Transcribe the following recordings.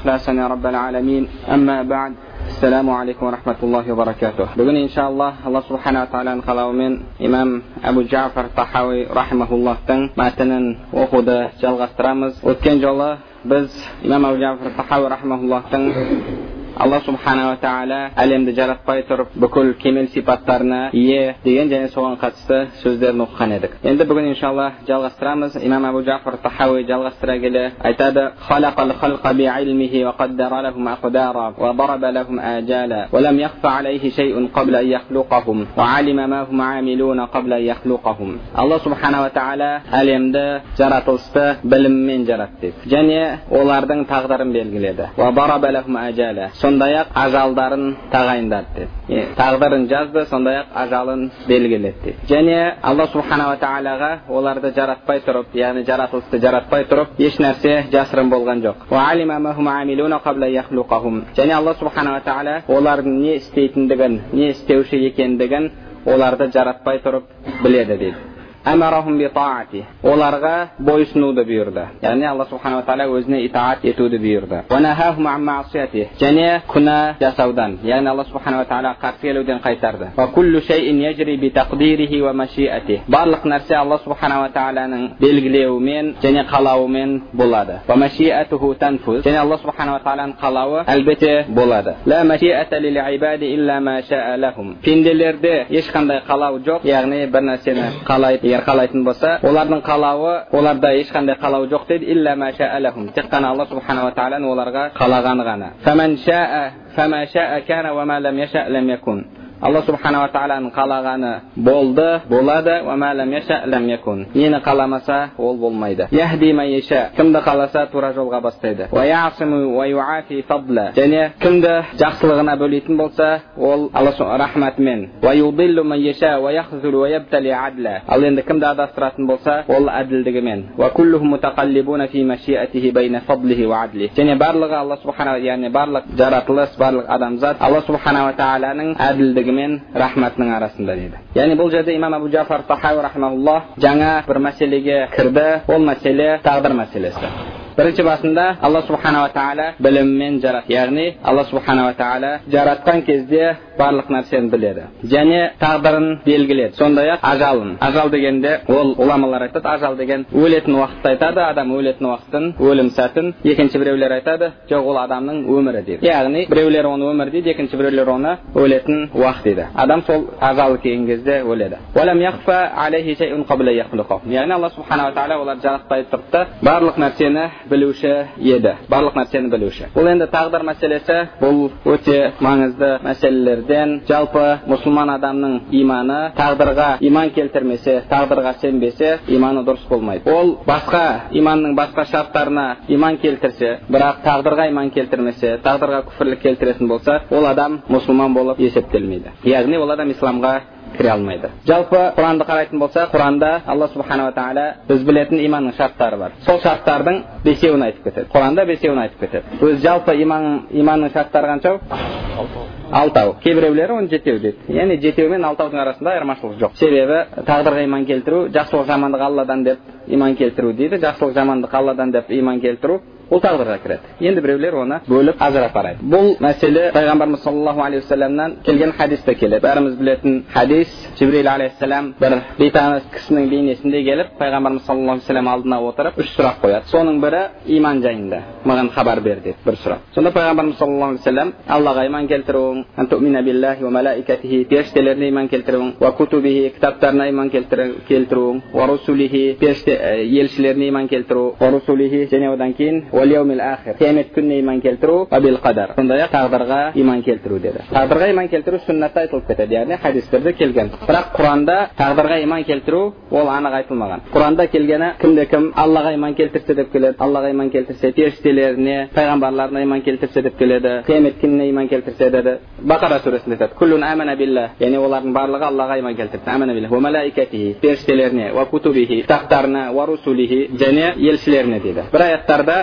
إخلاصنا رب العالمين. أما بعد السلام عليكم ورحمة الله وبركاته. بقول إن شاء الله الله سبحانه وتعالى نخلو من إمام أبو جعفر طحاوي رحمه الله تن ما تنن وخد جلغة رمز وكان الله بز إمام أبو جعفر طحاوي رحمه الله تن. alloh subhanava taolo alamni jaratmay turib bugun kemel sifatlarni ие degan және so'ған қатысты so'zlarni o'qigan edik endi bugun inshaalloh jalg'ashtiramiz imom abu jafar tahaviy jalg'ashtira kela aytadi بعلمه وقدر لهم أقدارا وضرب لهم آجالا ولم يخف عليه شيء قبل أن يخلقهم وعلم ما هم عاملون قبل أن يخلقهم الله سبحانه وتعالى әлемді жаратылысты біліммен жаратты және олардың тағдырын белгіледі сондай ақ ажалдарын тағайындады деді тағдырын жазды сондай ақ ажалын белгіледі деді және алла субханала тағалаға оларды жаратпай тұрып яғни жаратылысты жаратпай тұрып еш нәрсе жасырын болған жоқ. Және алла субханала тағала олардың не істейтіндігін не істеуші екендігін оларды жаратпай тұрып біледі дейді оларға бойсынуды бұйырды яғни алла субханала тағала өзіне итаат етуді бұйырды және күнә жасаудан яғни алла субханала тағала қарсы келуден қайтарды барлық нәрсе алла субханала тағаланың белгілеуімен және қалауымен болады және алла субханала тағаланың қалауы әлбетте болады пенделерде ешқандай қалау жоқ яғни бір нәрсені қалайды егер қалайтын болса олардың қалауы оларда ешқандай қалау жоқ дейді тек қана алла субханала тағаланың оларға қалағаны ғана алла субханала тағаланың қалағаны болды болады нені қаламаса ол болмайды кімді қаласа тура жолға бастайды және кімді жақсылығына бөлейтін болса ол алла рахматымен ал енді кімді адастыратын болса ол әділдігімен және барлығы алла субханала яғни барлық жаратылыс барлық адамзат алла субханала тағаланың әділдігі мен рахматының арасында дейді яғни бұл жерде имам абу жафар жаңа бір мәселеге кірді ол мәселе тағдыр мәселесі бірінші басында алла субханала тағала біліммен жарат яғни алла субханала тағала жаратқан кезде барлық нәрсені біледі. Және тағдырын белгіледі. Сондай ақ ажалын. Ажал дегенде ол ғұламалар айтады ажал деген өлетін уақытты айтады адам өлетін уақытын өлім сәтін екінші біреулер айтады жоқ ол адамның өмірі дейді. Яғни біреулер оны өмір дейді екінші біреулер оны өлетін уақыт дейді. Адам сол ажалы келген кезде өледі. Яғни алла субханала тағала оларды жаратпай тұрып та барлық нәрсені білуші еді. Барлық нәрсені білуші. Бұл енді тағдыр мәселесі. Бұл өте маңызды мәселелерден жалпы мұсылман адамның иманы тағдырға иман келтірмесе тағдырға сенбесе иманы дұрыс болмайды. Ол басқа иманның басқа шарттарына иман келтірсе бірақ тағдырға иман келтірмесе тағдырға күфірлік келтіретін болса ол адам мұсылман болып есептелмейді. Яғни ол адам исламға кіре алмайды. Жалпы құранды қарайтын болсақ құранда алла субханала тағала біз білетін иманның шарттары бар. Сол шарттардың бесеуін айтып кетеді. Құранда бесеуін айтып кетеді. Өзі жалпы иман иманның шарттары қанша алтау. Кейбіреулері оны жетеу дейді. Яғни жетеу мен алтаудың арасында айырмашылық жоқ. Себебі тағдырға иман келтіру жақсылық жамандық алладан деп иман келтіру дейді. Жақсылық жамандық алладан деп иман келтіру ол тағдырға кіреді енді біреулер оны бөліп ажырап қарайды бұл мәселе пайғамбарымыз саллаллаху алейхи уассаламнан келген хадисте келеді бәріміз білетін хадис жибрил алейхисалам бір бейтаныс кісінің бейнесінде келіп пайғамбарымыз саллаллаху алейхи вассалам алдына отырып үш сұрақ қояды соның бірі иман жайында маған хабар бер деді бір сұрақ сонда пайғамбарымыз саллаллаху алейхи вассалам аллаға иман келтіруің періштелеріне иман келтіруің кутубихи кітаптарына иман келтіруің уа періште елшілеріне иман келтіру және одан кейін қиямет күніне иман келтіру қадар сондай ақ тағдырға иман келтіру деді тағдырға иман келтіру сүннатта айтылып кетеді яғни хадистерде келген бірақ құранда тағдырға иман келтіру ол анық айтылмаған құранда келгені кімде кім аллаға иман келтірсе деп келеді аллаға иман келтірсе періштелеріне пайғамбарларына иман келтірсе деп келеді қиямет күніне иман келтірсе деді бақара сүресінде айтады яғни олардың барлығы аллаға иман келтірді періштелеріне кітаптарына және елшілеріне дейді бір аятарда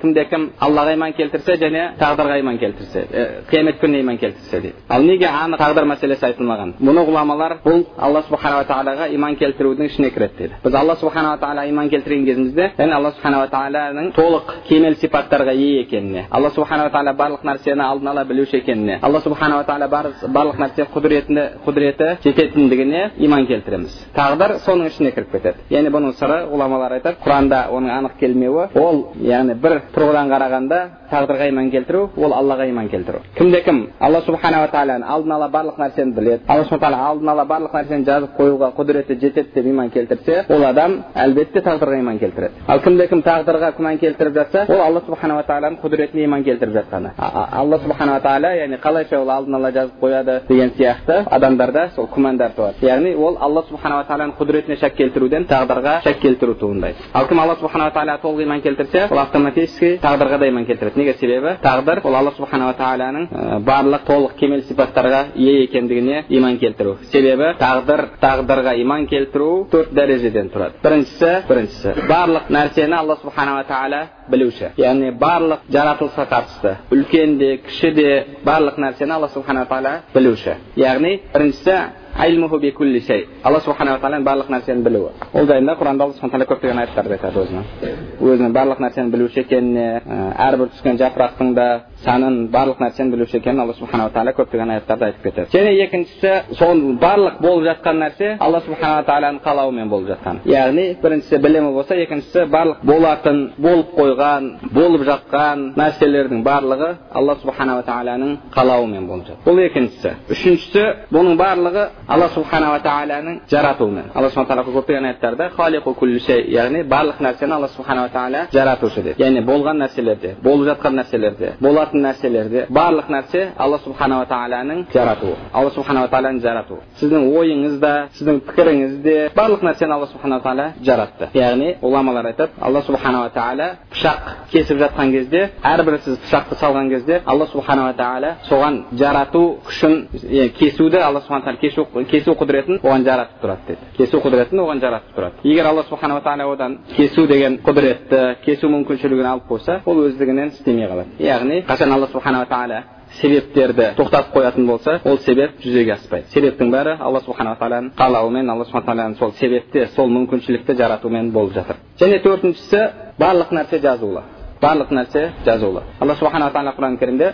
кімде кім аллаға иман келтірсе және тағдырға иман келтірсе қиямет күніне иман келтірсе дейді ал неге анық тағдыр мәселесі айтылмаған мұны ғұламалар бұл алла субханала тағалаға иман келтірудің ішіне кіреді дейді біз алла субханала тағала иман келтірген кезімізде яғни алла субханала тағаланың толық кемел сипаттарға ие екеніне алла субханала тағала барлық нәрсені алдын ала білуші екеніне алла субханала тағала барлық нәрсе құдіретіне құдіреті жететіндігіне иман келтіреміз тағдыр соның ішіне кіріп кетеді яғни бұның сыры ғұламалар айтады құранда оның анық келмеуі ол яғни бір тұрғыдан қарағанда тағдырға иман келтіру ол аллаға иман келтіру кімде кім алла субханала тағаланы алдын ала барлық нәрсені біледі алла субхана алдын ала барлық нәрсені жазып қоюға құдіреті жетеді деп иман келтірсе ол адам әлбетте тағдырға иман келтіреді ал кімде кім тағдырға күмән келтіріп жатса ол алла субханала тағаланың құдіретіне иман келтіріп жатқаны алла субханала тағала яғни қалайша ол алдын ала жазып қояды деген сияқты адамдарда сол күмәндар туады яғни ол алла субханала тағаланың құдіретіне шәк келтіруден тағдырға шәк келтіру туындайды ал кім алла субханала тағала толық иман келтірсе ол автоматически тағдырға да иман келтіреді неге себебі тағдыр ол алла субханала тағаланың барлық толық кемел сипаттарға ие екендігіне иман келтіру себебі тағдыр тағдырға иман келтіру төрт дәрежеден тұрады біріншісі біріншісі барлық нәрсені алла субханала тағала білуші яғни барлық жаратылысқа қатысты үлкен де кіші де барлық нәрсені алла субханала тағала білуші яғни біріншісі алла субханала тағаланың барлық нәрсені білуі ол жайында құранда алла субхан тағала көптеген аяттарда айтады өзінің өзінің барлық нәрсені білуші екеніне әрбір түскен жапырақтың да санын барлық нәрсені білуші екенін алла субханала тағала көптеген аяттарда айтып кетеді және екіншісі сол барлық болып жатқан нәрсе алла субханала тағаланың қалауымен болып жатқан яғни біріншісі білімі болса екіншісі барлық болатын болып қойған болып жатқан нәрселердің барлығы алла субханала тағаланың қалауымен болып жатыр бұл екіншісі үшіншісі бұның барлығы алла субханала тағаланың жаратуымен алла субхан тағала көптеген аяттарда яғни барлық нәрсені алла субханала тағала жаратушы деп яғни болған нәрселерде болып жатқан нәрселерде болатын нәрселерде барлық нәрсе алла субханала тағаланың жаратуы алла субханала тағаланың жаратуы сіздің ойыңызда сіздің пікіріңізде барлық нәрсені алла субханала тағала жаратты яғни ғұламалар айтады алла субханала тағала пышақ кесіп жатқан кезде әрбір сіз пышақты салған кезде алла субханала тағала соған жарату күшін кесуді алла субхан тағала кесу, кесу құдіретін оған жаратып тұрады деді кесу құдіретін оған жаратып тұрады егер алла субханала тағала одан кесу деген құдіретті кесу мүмкіншілігін алып қойса ол өздігінен істемей қалады яғни қашан алла субханала тағала себептерді тоқтатып қоятын болса ол себеп жүзеге аспайды себептің бәрі алла субханала тағаланың қалауымен алла субхан тағаланың сол себепте сол мүмкіншілікті жаратуымен болып жатыр және төртіншісі барлық нәрсе жазулы барлық нәрсе жазулы алла субханала тағала құран кәрімде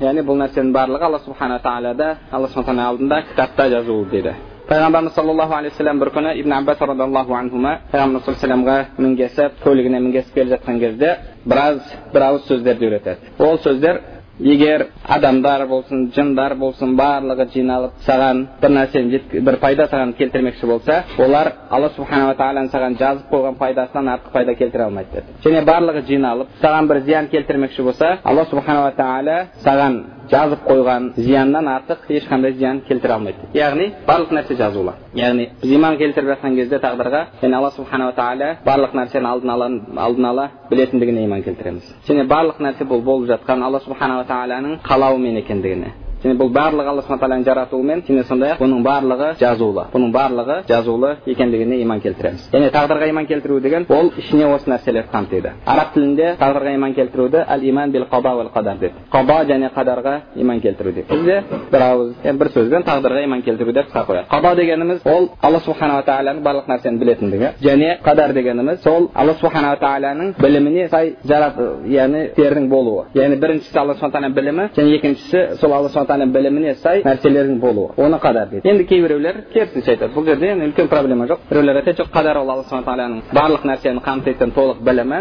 яғни бұл нәрсенің барлығы алла субханала тағалада алла субхан алдында кітапта жазулы пайғамбарымыз саллаллаху алейхи вассалам бір күні ибн аббас радиаллаху анхума пайғамбарымыз мінгесіп келе жатқан кезде біраз бір ауыз сөздерді үйретеді ол сөздер егер адамдар болсын жындар болсын барлығы жиналып саған бір нәрсені бір пайда саған келтірмекші болса олар алла субханала тағаланың саған жазып қойған пайдасынан артық пайда келтіре алмайды деді және барлығы жиналып саған бір зиян келтірмекші болса алла субханала тағала саған жазып қойған зияннан артық ешқандай зиян келтіре алмайды яғни барлық нәрсе жазулы яғни біз иман келтіріп жатқан кезде тағдырға және алла субханала тағала барлық нәрсені алдын ала алдын ала білетіндігіне иман келтіреміз және барлық нәрсе бұл болып жатқан алла субханала тағаланың қалауымен екендігіне және бұл барлығы алла субхан тағаланың жаратуымен және сондай ақ бұның барлығы жазулы бұның барлығы жазулы екендігіне иман келтіреміз. Және тағдырға иман келтіру деген ол ішіне осы нәрселерді қамтиды. Араб тілінде тағдырға иман келтіруді әл иман бил қада уал қадар дейді қада және қадарға иман келтіру дейді бізде бір ауыз бір сөзбен тағдырға иман келтіру деп қысқа қояды қада дегеніміз ол алла субханала тағаланың барлық нәрсені білетіндігі және қадар дегеніміз сол алла субханала тағаланың біліміне сай жарат яғни істердің болуы. Яғни біріншісі алла субхан білімі және екіншісі сол алла тағаланың біліміне сай нәрселердің болуы оны қадар дейді енді кейбіреулер керісінше айтады бұл жерде енді үлкен проблема жоқ біреулер айтады жоқ қадар ол алла субхан тағаланың барлық нәрсені қамтитын толық білімі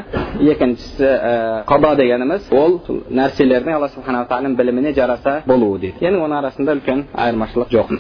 екіншісі қада дегеніміз ол нәрселердің алла субханала тағаланың біліміне жараса болуы дейді енді оның арасында үлкен айырмашылық жоқ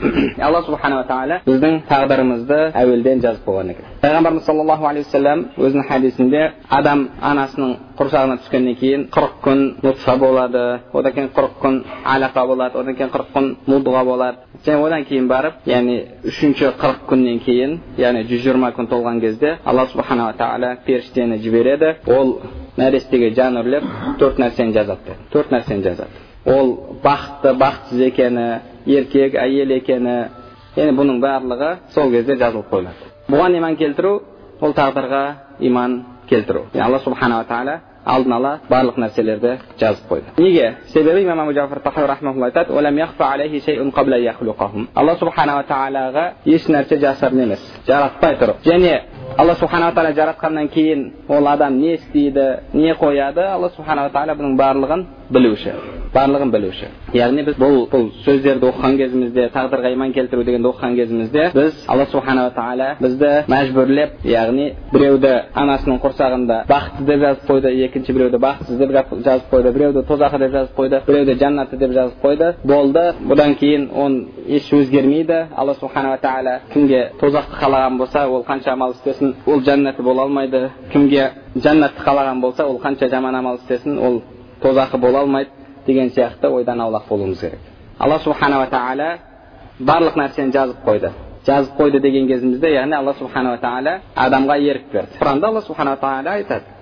алла субханала тағала біздің тағдырымызды әуелден жазып қойған екен пайғамбарымыз саллаллаху алейхи уассалам өзінің хадисінде адам анасының құрсағына түскеннен кейін қырық күн нутфа болады одан кейін қырық күн алақа болады одан кейін қырық күн мудға болады және одан кейін барып яғни үшінші қырық күннен кейін яғни жүз жиырма күн толған кезде алла субханала тағала періштені жібереді ол нәрестеге жан үрлеп төрт нәрсені жазады төрт нәрсені жазады ол бақытты бақытсыз екені еркек әйел екені яғни бұның барлығы сол кезде жазылып қойылады бұған иман келтіру ол тағдырға иман келтіру алла субханала тағала алдын ала барлық нәрселерді жазып қойды неге себебі имам алла субханала тағалаға еш нәрсе жасырын емес жаратпай тұрып және алла субханала тағала жаратқаннан кейін ол адам не істейді не қояды алла субханала тағала бұның барлығын білуші барлығын білуші. Яғни біз бұл бұл сөздерді оқыған кезімізде тағдырға иман келтіру дегенді оқыған кезімізде біз алла субханала тағала бізді мәжбүрлеп яғни біреуді анасының құрсағында бақытты деп жазып қойды екінші біреуді бақытсыз деп жазып қойды біреуді тозақы деп жазып қойды біреуді жәннаты деп жазып қойды. Болды. Бұдан кейін он еш өзгермейді. Алла субханала тағала кімге тозақты қалаған болса ол қанша амал істесін ол жәннаты бола алмайды. Кімге жәннатты қалаған болса ол қанша жаман амал істесін ол тозақы бола алмайды деген сияқты ойдан аулақ болуымыз керек. Алла субханала тағала барлық нәрсені жазып қойды. Жазып қойды деген кезімізде яғни алла субханала тағала адамға ерік берді. Құранда алла субханала тағала айтады.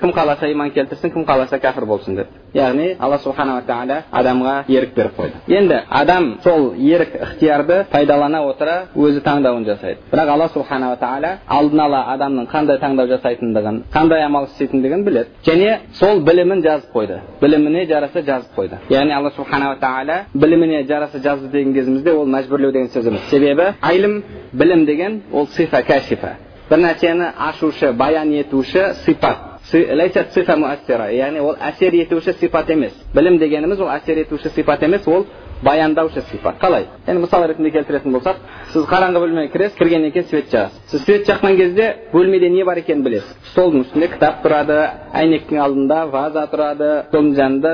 Кім қаласа иман келтірсін кім қаласа кәпір болсын деп яғни алла субханала тағала адамға ерік беріп қойды енді адам сол ерік ықтиярды пайдалана отыра өзі таңдауын жасайды бірақ алла субханала тағала алдын ала адамның қандай таңдау жасайтындығын қандай амал істейтіндігін біледі және сол білімін жазып қойды біліміне жараса жазып қойды яғни алла субханала тағала біліміне жараса жазды деген кезімізде ол мәжбүрлеу деген сөз емес себебі айлім білім деген ол сифа кәшифа бір нәрсені ашушы баян етуші сипат яғни ол әсер етуші сипат емес білім дегеніміз ол әсер етуші сипат емес ол баяндаушы сипат қалай енді мысал ретінде келтіретін болсақ сіз қараңғы бөлмеге кіресіз кіргеннен кейін свет жағасыз сіз свет жаққан кезде бөлмеде не бар екенін білесіз столдың үстінде кітап тұрады әйнектің алдында ваза тұрады столдың жанында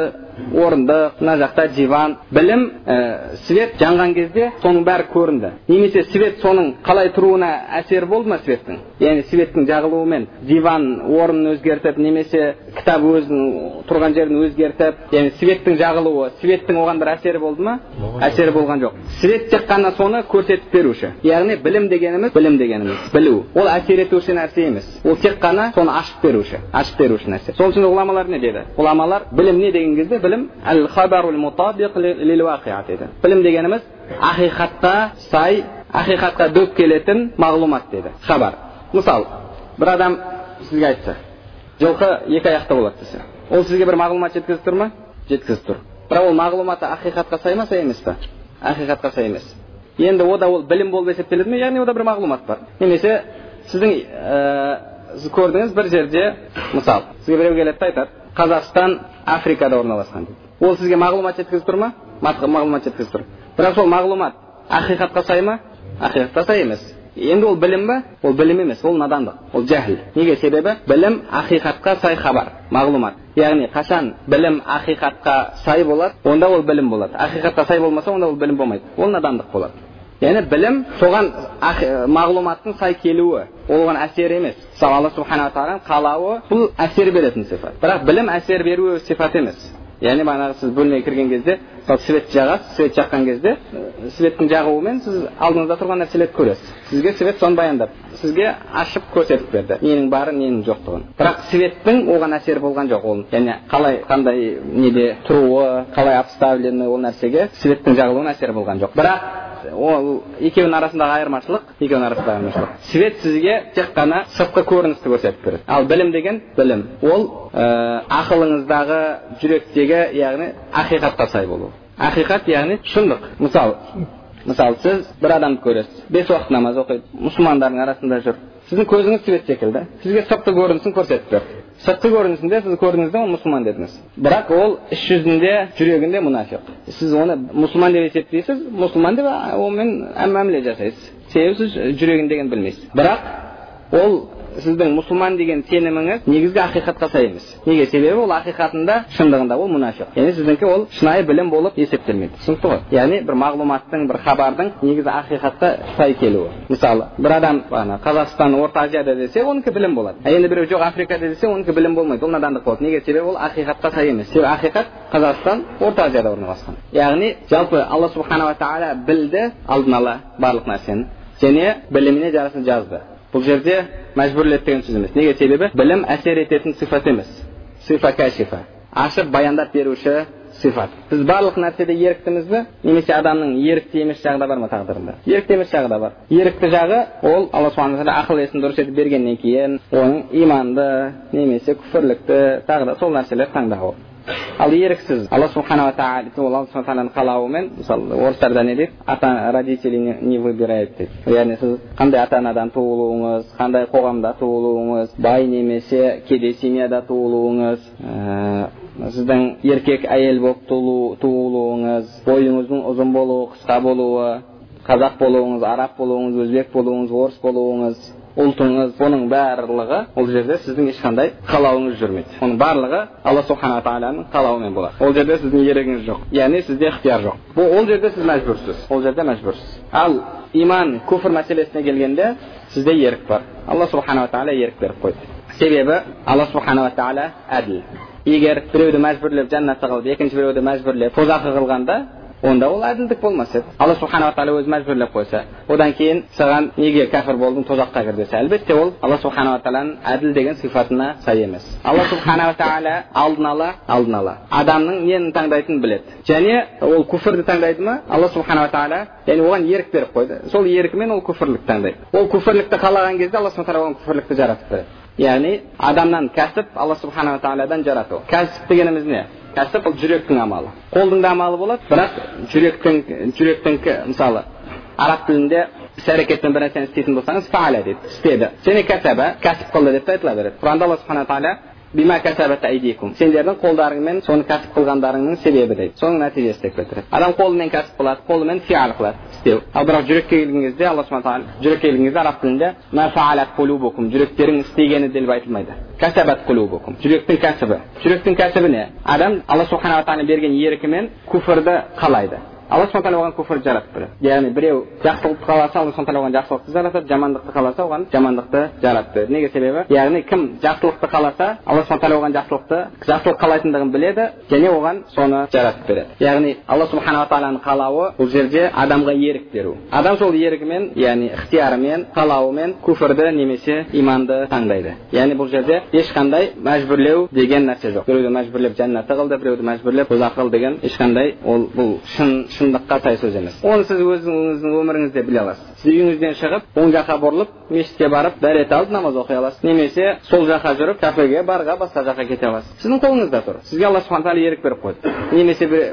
орындық мына жақта диван білім ә, свет жанған кезде соның бәрі көрінді. Немесе свет соның қалай тұруына әсері болды ма светтің? Яғни светтің жағылуымен диван орнын өзгертіп немесе кітап өзінің тұрған жерін өзгертіп яғни светтің жағылуы светтің оған бір әсері болды ма? Әсері болған жоқ. Свет тек қана соны көрсетіп беруші. Яғни білім дегеніміз білім дегеніміз білу. Ол әсер етуші нәрсе емес. Ол тек қана соны ашып беруші ашып беруші нәрсе. Сол үшін ғұламалар не деді? Ғұламалар білім не деген кезде білім әл хабарул білім дегеніміз ақиқатқа сай ақиқатқа дөп келетін мағлұмат деді хабар мысалы бір адам сізге айтса жылқы екі аяқты болады десе ол сізге бір мағлұмат жеткізіп тұр ма жеткізіп тұр бірақ ол мағлұматы ақиқатқа сай ма сай емес па ақиқатқа сай емес енді ода ол білім болып есептеледі ме яғни ода бір мағлұмат бар немесе сіздің ә, сіз көрдіңіз бір жерде мысалы сізге біреу келеді да айтады қазақстан африкада орналасқан дейді ол сізге мағлұмат жеткізіп тұр ма мағлұмат жеткізіп тұр бірақ сол мағлұмат ақиқатқа сай ма ақиқатқа сай емес енді ол білім ба ол білім емес ол надандық ол жәһіл неге себебі білім ақиқатқа сай хабар мағлұмат яғни қашан білім ақиқатқа сай болады онда ол білім болады ақиқатқа сай болмаса онда ол білім болмайды ол надандық болады яғни білім соған мағлұматтың сай келуі ол оған әсер емес мысалы алла субханала тағаланың қалауы бұл әсер беретін сипат бірақ білім әсер беру сипат емес яғни бағанағы сіз бөлмеге кірген кезде мысалы свет жағасыз свет жаққан кезде светтің жағуымен сіз алдыңызда тұрған нәрселерді көресіз сізге свет соны баяндап сізге ашып көрсетіп берді ненің бары ненің жоқтығын бірақ светтің оған әсері болған жоқ ол яғни қалай қандай неде тұруы қалай обставлены ол нәрсеге светтің жағылуының әсері болған жоқ бірақ ол екеуінің арасындағы айырмашылық екеуінің арасындағы айырмашылық. Свет сізге тек қана сыртқы көріністі көрсетіп береді. Ал білім деген білім. Ол ә, ақылыңыздағы жүректегі яғни ақиқатқа сай болу. Ақиқат яғни шындық. Мысалы мысалы сіз бір адамды көресіз. Бес уақыт намаз оқиды. Мұсылмандардың арасында жүр. Сіздің көзіңіз свет секілді сізге сыртқы көрінісін көрсетіп берді сыртқы көрінісінде сіз көрдіңіз да ол мұсылман дедіңіз бірақ ол іс жүзінде жүрегінде мұнафиқ сіз оны мұсылман деп есептейсіз мұсылман деп онымен мәміле жасайсыз себебі сіз жүрегіндегіні білмейсіз бірақ ол сіздің мұсылман деген сеніміңіз негізгі ақиқатқа сай емес. Неге? Себебі ол ақиқатында шындығында ол мұнафиқ яғни сіздікі ол шынайы білім болып есептелмейді. Түсінікті ғой? Яғни бір мағлұматтың бір хабардың негізі ақиқатқа сай келуі. Мысалы бір адам ана қазақстан орта азияда десе онікі білім болады. А енді біреу жоқ африкада десе онікі білім болмайды. Ол надандық болады. Неге? Себебі ол ақиқатқа сай емес. Себебі ақиқат қазақстан орта азияда орналасқан. Яғни жалпы алла субханала тағала білді алдын ала барлық нәрсені және біліміне жарасын жазды. Бұл жерде мәжбүрледі деген сөз емес. Неге? Себебі білім әсер ететін сифат емес. Сифа кәшифа ашып баяндап беруші сифат. Біз барлық нәрседе еріктіміз бе? Немесе адамның ерікті емес жағы да бар ма тағдырында? Ерікті емес жағы да бар. Ерікті жағы ол алла субхана тағала ақыл есін дұрыс етіп бергеннен кейін оның иманды немесе күфірлікті тағы да сол нәрселер таңдауы ал еріксіз алла субханала тағала ол алла субхана қалауымен мысалы орыстарда не дейді ата родители не выбирают дейді яғни сіз қандай ата анадан туылуыңыз қандай қоғамда туылуыңыз бай немесе кедей семьяда туылуыңыз ә, сіздің еркек әйел болып туылуыңыз бойыңыздың ұзын болуы қысқа болуы қазақ болуыңыз араб болуыңыз өзбек болуыңыз орыс болуыңыз. Ұлтыңыз оның барлығы ол жерде сіздің ешқандай қалауыңыз жүрмейді. Оның барлығы алла субхана тағаланың қалауымен болады. Ол жерде сіздің ерігіңіз жоқ. Яғни сізде ықтияр жоқ. Бұл ол жерде сіз мәжбүрсіз. Ол жерде мәжбүрсіз. Ал иман күфір мәселесіне келгенде сізде ерік бар. Алла субханала тағала ерік беріп қойды. Себебі алла субханала тағала әділ. Егер біреуді мәжбүрлеп жәннатта қылып екінші біреуді мәжбүрлеп тозаққа қылғанда онда ол әділдік болмас еді алла субханала тағала өзі мәжбүрлеп қойса одан кейін саған неге кәпір болдың тозаққа кір десе әлбетте ол алла субханала тағаланың әділ деген сипатына сай емес алла субханала тағала алдын ала алдын ала адамның нені таңдайтынын біледі және ол күфірді таңдайды ма алла субханала тағала яғни оған ерік беріп қойды сол еркімен ол күфірлікті таңдайды ол күфірлікті қалаған кезде алла субхана тағала оған күфірлікті жаратып береді яғни адамнан кәсіп алла субханала тағаладан жарату кәсіп дегеніміз не кәсіп бұл жүректің амалы. Қолдың да амалы болады бірақ жүректің жүректің мысалы араб тілінде іс әрекетпен бір нәрсені істейтін болсаңыз фааля дейді істеді. Және кәсәбә кәсіп қылды деп те айтыла береді. Құранда алла субхана тағала сендердің қолдарыңмен соны кәсіп қылғандарыңның себебі дейді соның нәтижесі деп келтіреді адам қолымен кәсіп қылады қолымен фиал қылады істеу ал бірақ жүрекке келген кезде алла субхана тағала жүрекке келген кезде араб тілінде жүректерің істегені деп айтылмайды жүректің кәсібі жүректің кәсібі не адам алла субханала тағала берген еркімен күфірді қалайды алла субхан тағала оған күфір жаратып береді яғни біреу жақсылықты қаласа алла субхан тағала оған жақсылықты жаратады жамандықты қаласа оған жамандықты береді неге себебі? Яғни кім жақсылықты қаласа алла субхан тағала оған жақсылықты жақсылық қалайтындығын біледі және оған соны жаратып береді яғни алла субханала тағаланың қалауы бұл жерде адамға ерік беру. Адам сол ерігімен яғни ықтиярымен қалауымен күфірді немесе иманды таңдайды. Яғни бұл жерде ешқандай мәжбүрлеу деген нәрсе жоқ. Біреуді мәжбүрлеп жәннатты қылды біреуді мәжбүрлеп тозақ қыл деген ешқандай ол бұл шын шындыққа сай сөз емес. Оны сіз өзіңіздің өміріңізде біле аласыз. Сіз үйіңізден шығып оң жаққа бұрылып мешітке барып дәрет алып намаз оқи аласыз. Немесе сол жаққа жүріп кафеге барға басқа жаққа кете аласыз. Сіздің қолыңызда тұр. Сізге алла субхан тағала ерік беріп қойды. Немесе бір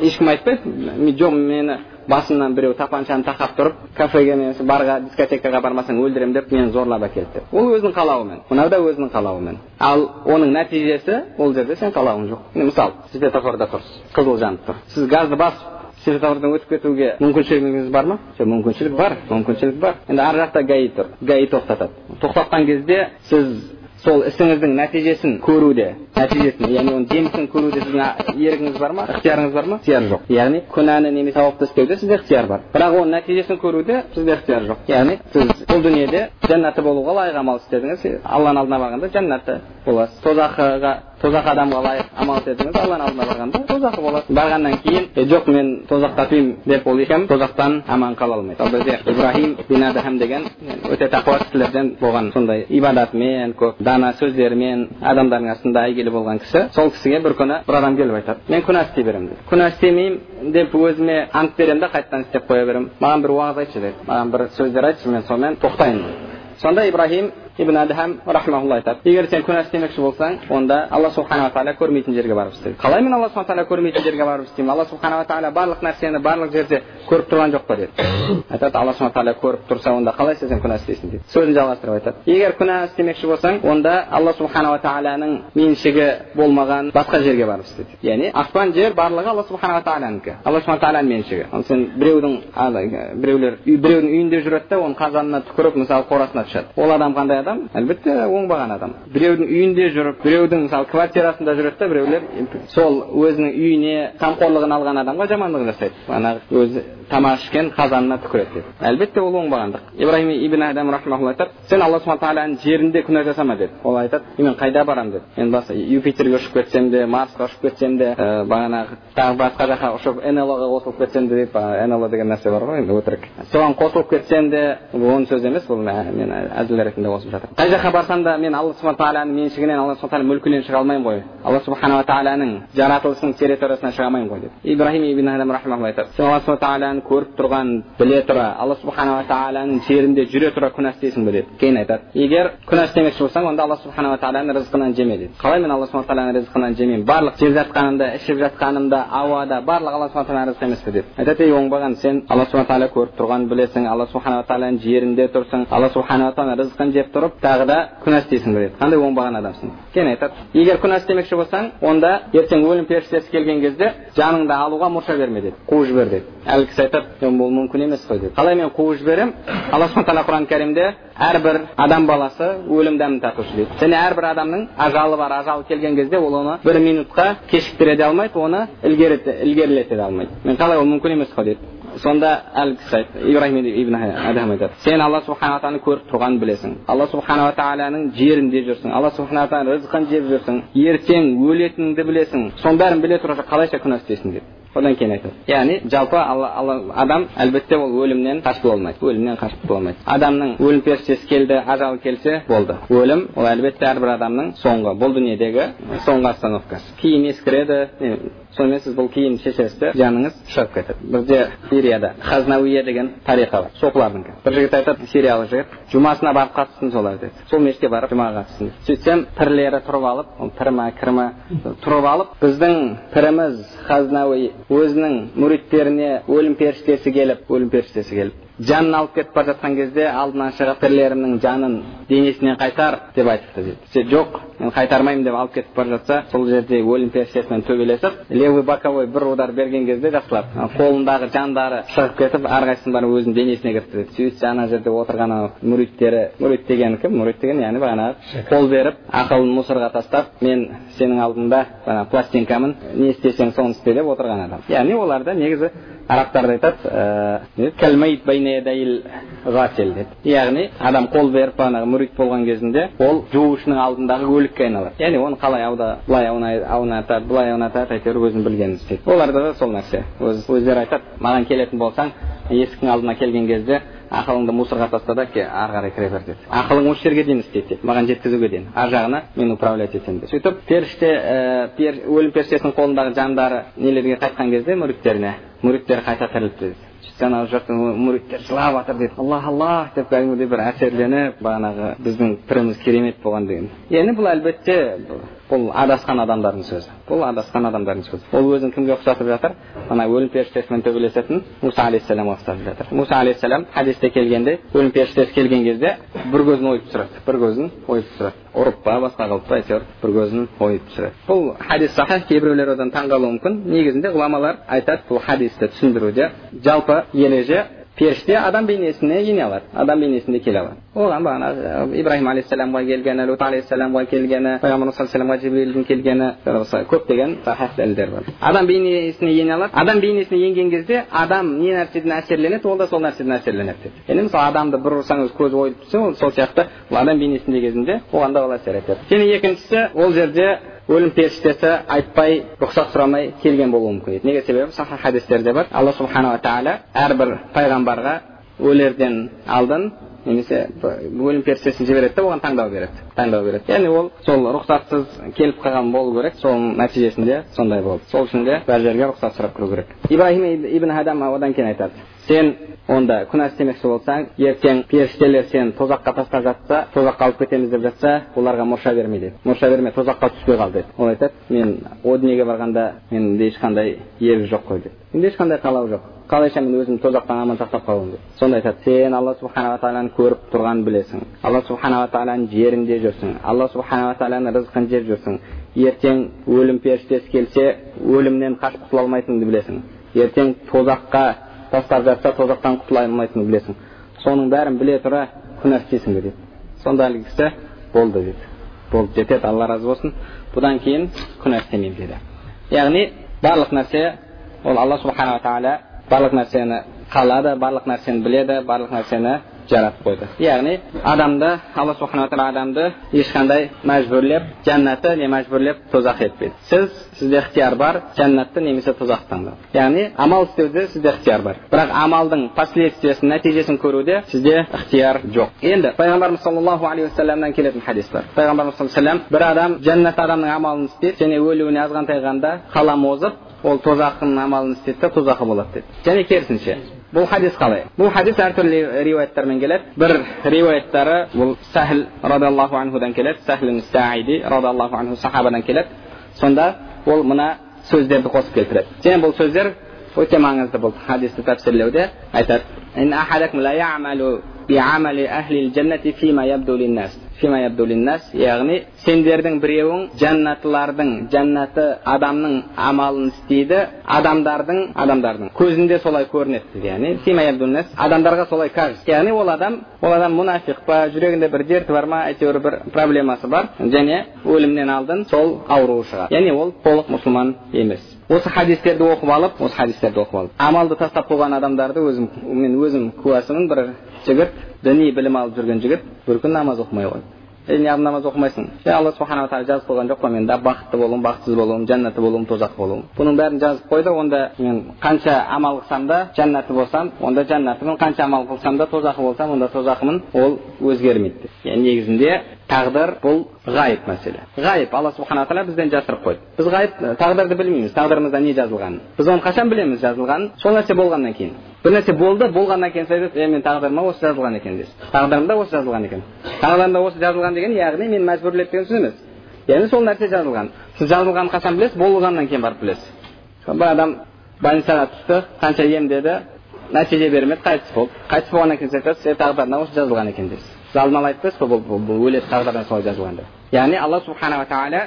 ешкім айтпайды жоқ мені басымнан біреу тапаншаны тақап тұрып кафеге немесе барға дискотекаға бармасаң өлтіремін деп мені зорлап әкелді деп ол өзінің қалауымен. Мынау да өзінің қалауымен. Ал оның нәтижесі ол жерде сен қалауың жоқ. Мысалы светофорда тұрсыз қызыл жанып тұр. Сіз газды басып светофордан өтіп кетуге мүмкіншілігіңіз бар ма жоқ мүмкіншілік бар мүмкіншілік бар енді ар жақта гаи тұр гаи тоқтатады тоқтатқан кезде сіз сол ісіңіздің нәтижесін көруде нәтижесін яғни оның жемісін көруде сіздің ерігіңіз бар ма ықтиярыңыз бар ма ықтияр жоқ яғни күнәні немесе сауапты істеуде сізде ықтияр бар бірақ оның нәтижесін көруде сізде ықтияр жоқ яғни сіз бұл дүниеде жәннаты болуға лайық амал істедіңіз алланың алдына барғанда жәннатты боласыз тозаққа тозақ адамға лайық амал істедіңіз алланың алдына барғанда тозақы болады барғаннан кейін е жоқ мен тозаққа тыймын деп ол ешкім тозақтан аман қала алмайды ал бізде ибраһим бин адхам деген өте тақуа кісілерден болған сондай ибадатымен көп дана сөздерімен адамдардың астында әйгілі болған кісі сол кісіге бір күні бір адам келіп айтады мен күнә істей беремін дейді күнә істемеймін деп өзіме ант беремін да қайтадан істеп қоя беремін маған бір уағыз айтшы деді маған бір сөздер айтшы мен сонымен тоқтайын сонда ибраһим ибн адхам рахмаулла айтады егер сен күнә істемекші болсаң онда алла субханала тағала көрмейтін жерге барып істе қалай мен алла субхана тағала көрмейтін жерге барып істеймін алла субханала тағала барлық нәрсені барлық жерде көріп тұрған жоқ па деді айтады алла субхана тағала көріп тұрса онда қалай сен күнә істейсің дейді сөзін жалғастырып айтады егер күнә істемекші болсаң онда алла субханала тағаланың меншігі болмаған басқа жерге барып істе яғни аспан жер барлығы алла субханала тағаланікі алла субхана тағаланың меншігі ал сен біреудің біреулер біреудің үйінде жүреді да оның қазанына түкіріп мысалы қорасына түседі ол адам қандай адам әлбетте оңбаған адам. Біреудің үйінде жүріп біреудің мысалы квартирасында жүреді да біреулер сол өзінің үйіне қамқорлығын алған адамға жамандық жасайды. Манағы өзі тамақ ішкен қазанына түкіреді деді әлбетте ол оңбағандық ибраһим ибн адам айтады сен алла субхан тағаланың жерінде күнә жасама деді ол айтады мен қайда барамын деді мен басы юпитерге ұшып кетсем де марсқа ұшып кетсем де ә, бағанағы тағы басқа жаққа ұшып нлоға қосылып кетсем де дейді нло деген нәрсе бар ғой енді өтірік. Соған қосылып кетсем де оның сөзі емес бұл мен әзіл ретінде қосып жатырмын қай жаққа барсам да мен алла субхан тағаланың меншігінен алла субхан тағала мүлкінен шыға алмаймын ғой алла субханала тағаланың жаратылысының территориясынан шыға алмаймын ғой деді ибраһим ибн адам айтады сен алла субхан тағаланы көріп тұрған біле тұра алла субханала тағаланың жерінде жүре тұра күнә істейсің бе деді кейін айтады егер күнә істемекші болсаң онда алла субханала тағаланың рызқынан жеме деді қалай мен алла субхан тағаланың рызқынан жемеймін барлық жеп жатқанымда ішіп жатқанымда ауада барлығы алла субхан тағаланың рызқы емес пе деді айтады ей оңбаған сен алла субхан тағала көріп тұрғанын білесің алла субханала тағаланың жерінде тұрсың алла субханала тағала рызқын жеп тұрып тағы да күнә істейсің бе деді қандай оңбаған адамсың кейін айтады егер күнә істемекші болсаң онда ертең өлім періштесі келген кезде жаныңды алуға мұрша берме деді қуып жібер деді әлгі кісі айтады бұл мүмкін емес қой деді қалай мен қуып жіберемін алла субхан тағала құран кәрімде әрбір адам баласы өлім дәмін татушы дейді және әрбір адамның ажалы бар ажалы келген кезде ол оны бір минутқа кешіктіре де алмайды оны ілгерілете де алмайды мен қалай ол мүмкін емес қой деді сонда әлгі кісі ибраһим ибн адам айтады сен алла субханала тағаланы көріп тұрғанын білесің алла субханала тағаланың жерінде жүрсің алла субханала тағаланың рызқын жеп жүрсің ертең өлетініңді білесің соның бәрін біле тұра қалайша күнә істейсің деді одан кейін айтады яғни жалпы алла, алла, адам әлбетте ол өлімнен қашып бола алмайды өлімнен қашып бола алмайды адамның өлім періштесі келді ажалы келсе болды өлім ол әлбетте әрбір адамның соңғы бұл дүниедегі соңғы остановкасы киім ескіреді сонымен сіз бұл киім шешесіз де жаныңыз шығып кетеді. Бізде сирияда хазнауия деген тариқа бар. Соқылардікі бір жігіт айтады сириялық жігіт жұмасына барып қатыстым солар деді сол мешітке барып жұмаға қатыстым сөйтсем пірлері тұрып алып ол пір ма кір ма тұрып алып біздің піріміз хазнауи өзінің мүриттеріне өлім періштесі келіп өлім періштесі келіп жанын алып кетіп бара жатқан кезде алдынан шығып пірлерімнің жанын денесінен қайтар деп айтыпты дейді жоқ мен қайтармаймын деп алып кетіп бара жатса сол жерде өлім періштесімен төбелесіп левый боковой бір удар берген кезде жақсылап қолындағы жандары шығып кетіп әрқайсысының бәрі өзінің денесіне кіріпті дейді сөйтсе ана жерде отырған анау мүриттері мүрит деген кім? Мүрит деген яғни бағанағы қол беріп ақылын мусорға тастап мен сенің алдыңда жаңағы пластинкамын не істесең соны істе деп отырған адам. Яғни оларда негізі арабтарда айтады яғни адам қол беріп бағанағы мүрит болған кезінде ол жуушының алдындағы өлікке айналады. Яғни оны қалай ауда былай аунатады былай аунатады әйтеуір өзінің білгенін істейді оларда да сол нәрсе. Өз, өздері айтады маған келетін болсаң есіктің алдына келген кезде ақылыңды мусорға таста да ары қарай кіре бер деді ақылың осы жерге дейін істейді деді маған жеткізуге дейін ар жағына мен управлять етемін деп. Сөйтіп періште ә, өлім періштесінің қолындағы жандары нелерге қайтқан кезде мүриттеріне мүриттер қайта тіріліпті анау жұрттың мүриттер жылап жатыр дейді. Аллах аллах деп кәдімгідей бір әсерленіп бағанағы біздің піріміз керемет болған деген. Яғни бұл әлбетте бұл адасқан адамдардың сөзі. Бұл адасқан адамдардың сөзі. Ол өзін кімге ұқсатып жатыр? Ана өлім періштесімен төбелесетін мұса алейхисаламға ұқсатып жатыр. Мұса алейхисалам хадисте келгенде өлім періштесі келген кезде бір көзін ойып түсіреді. Бір көзін ойып түсіреді. Ұрып па басқа қылып па әйтеуір бір көзін ойып түсіреді. Бұл хадис сахих кейбіреулер одан таңғалуы мүмкін. Негізінде ғұламалар айтады бұл хадисті түсіндіруде. Жалпы ереже періште адам бейнесіне ене алады адам бейнесінде келе алады оған бағанағы ибраһим алейхисаламға келгені лут алейхисаламға келгені пайғамбар саллаллаху алейхи келгені көптеген сахих дәлелдер бар адам бейнесіне ене алады адам бейнесіне енген кезде адам не нәрседен әсерленеді ол да сол нәрседен әсерленеді деп яғни мысалы адамды бір ұрсаңыз көзі ойып түссе ол сол сияқты адам бейнесінде кезінде оған да ол әсер етеді және екіншісі ол жерде өлім періштесі айтпай рұқсат сұрамай келген болуы мүмкін еді неге себебі сахих хадистерде бар алла субханала тағала әрбір пайғамбарға өлерден алдын немесе өлім періштесін жібереді оған таңдау береді таңдау береді яғни ол сол рұқсатсыз келіп қалған болу керек соның нәтижесінде сондай болды сол үшін де бар жерге рұқсат сұрап кіру керек ибраһим ибн хадам одан кейін айтады сен онда күнә істемекші болсаң ертең періштелер сені тозаққа тастап жатса тозаққа алып кетеміз деп жатса оларға мұрша берме деді. Мұрша берме тозаққа түспей қал деді. Ол айтады мен о дүниеге барғанда менде ешқандай ебі жоқ қой деді. Менде ешқандай қалау жоқ. Қалайша мен өзімді тозақтан аман сақтап қалуым деп сонда айтады сен алла субханала тағаланы көріп тұрғанын білесің. Алла субханала тағаланың жерінде жүрсің. Алла субханала тағаланың рызқын жеп жүрсің. Ертең өлім періштесі келсе өлімнен қашып құтыла алмайтыныңды білесің. Ертең тозаққа тастап жатса тозақтан құтыла алмайтыныңды білесің. Соның бәрін біле тұра күнә істейсің бе дейді сонда әлгі кісі болды деді. Болды жетеді алла разы болсын. Бұдан кейін күнә істемеймін деді. Яғни барлық нәрсе ол алла субханала тағала барлық нәрсені қалады барлық нәрсені біледі барлық нәрсені жаратып қойды яғни адамды алла субханала тағала адамды ешқандай мәжбүрлеп жәннатты не мәжбүрлеп тозақ етпеді сіз сізде ықтияр бар жәннатты немесе тозақты таңдау яғни амал істеуде сізде ықтияр бар бірақ амалдың последствиясын нәтижесін көруде сізде ықтияр жоқ енді пайғамбарымыз саллаллаху алейхи уассаламнан келетін хадис бар пайғамбарымыз саллаллаху бір адам жәннат адамның амалын істейді және өлуіне азғантай ғанда қалам озып ол тозақтың амалын істейді да тозақы болады деді және керісінше бұл хадис қалай бұл хадис әртүрлі риуаяттармен келеді бір риуаяттары бұл сәхіл радиаллаху анхудан келеді сәхіл саиди радиаллаху анху сахабадан келеді сонда ол мына сөздерді қосып келтіреді және бұл сөздер өте маңызды бұл хадисті тәпсірлеуде айтады яғни сендердің біреуің жәннатылардың жәннаты адамның амалын істейді адамдардың адамдардың көзінде солай көрінеді яғни адамдарға солай кажется яғни ол адам ол адам мұнафиқ па жүрегінде бір дерті бар ма әйтеуір бір проблемасы бар және өлімнен алдын сол ауруы шығады яғни ол толық мұсылман емес осы хадистерді оқып алып осы хадистерді оқып алып амалды тастап қойған адамдарды өзім мен өзім куәсімін бір жігіт діни білім алып жүрген жігіт бір күн намаз оқымай қойды е неғып намаз оқымайсың е алла субханала тағала жазып қойған жоқ па мен да бақытты болуым бақытсыз болуым жәннатты болуым тозақта болуым бұның бәрін жазып қойды онда мен қанша амал қылсам да жәннаты болсам онда жәннатымын қанша амал қылсам да тозақы болсам онда тозақымын ол өзгермейді деп негізінде тағдыр бұл ғайып мәселе ғайып алла субхана тағала бізден жасырып қойды біз ғайып тағдырды білмейміз тағдырымызда не жазылғанын біз оны қашан білеміз жазылғанын сол нәрсе болғаннан кейін бір нәрсе болды болғаннан кейін сіз айтасыз е мен тағдырыма осы жазылған екен дейсіз тағдырымда осы жазылған екен тағдырымда осы жазылған деген яғни мен мәжбүрлеп деген сөз емес яғни сол нәрсе жазылған сіз жазылғанын қашан білесіз болғаннан кейін барып білесіз бір адам больницаға түсті қанша емдеді нәтиже бермеді қайтыс болды қайтыс болғаннан кейін сіз айтасыз е тағдырына осы жазылған екен дейсіз сіз алдын ала айтпайсыз бұл бұл өледі тағдырдан солай жазылған деп яғни алла субханала тағала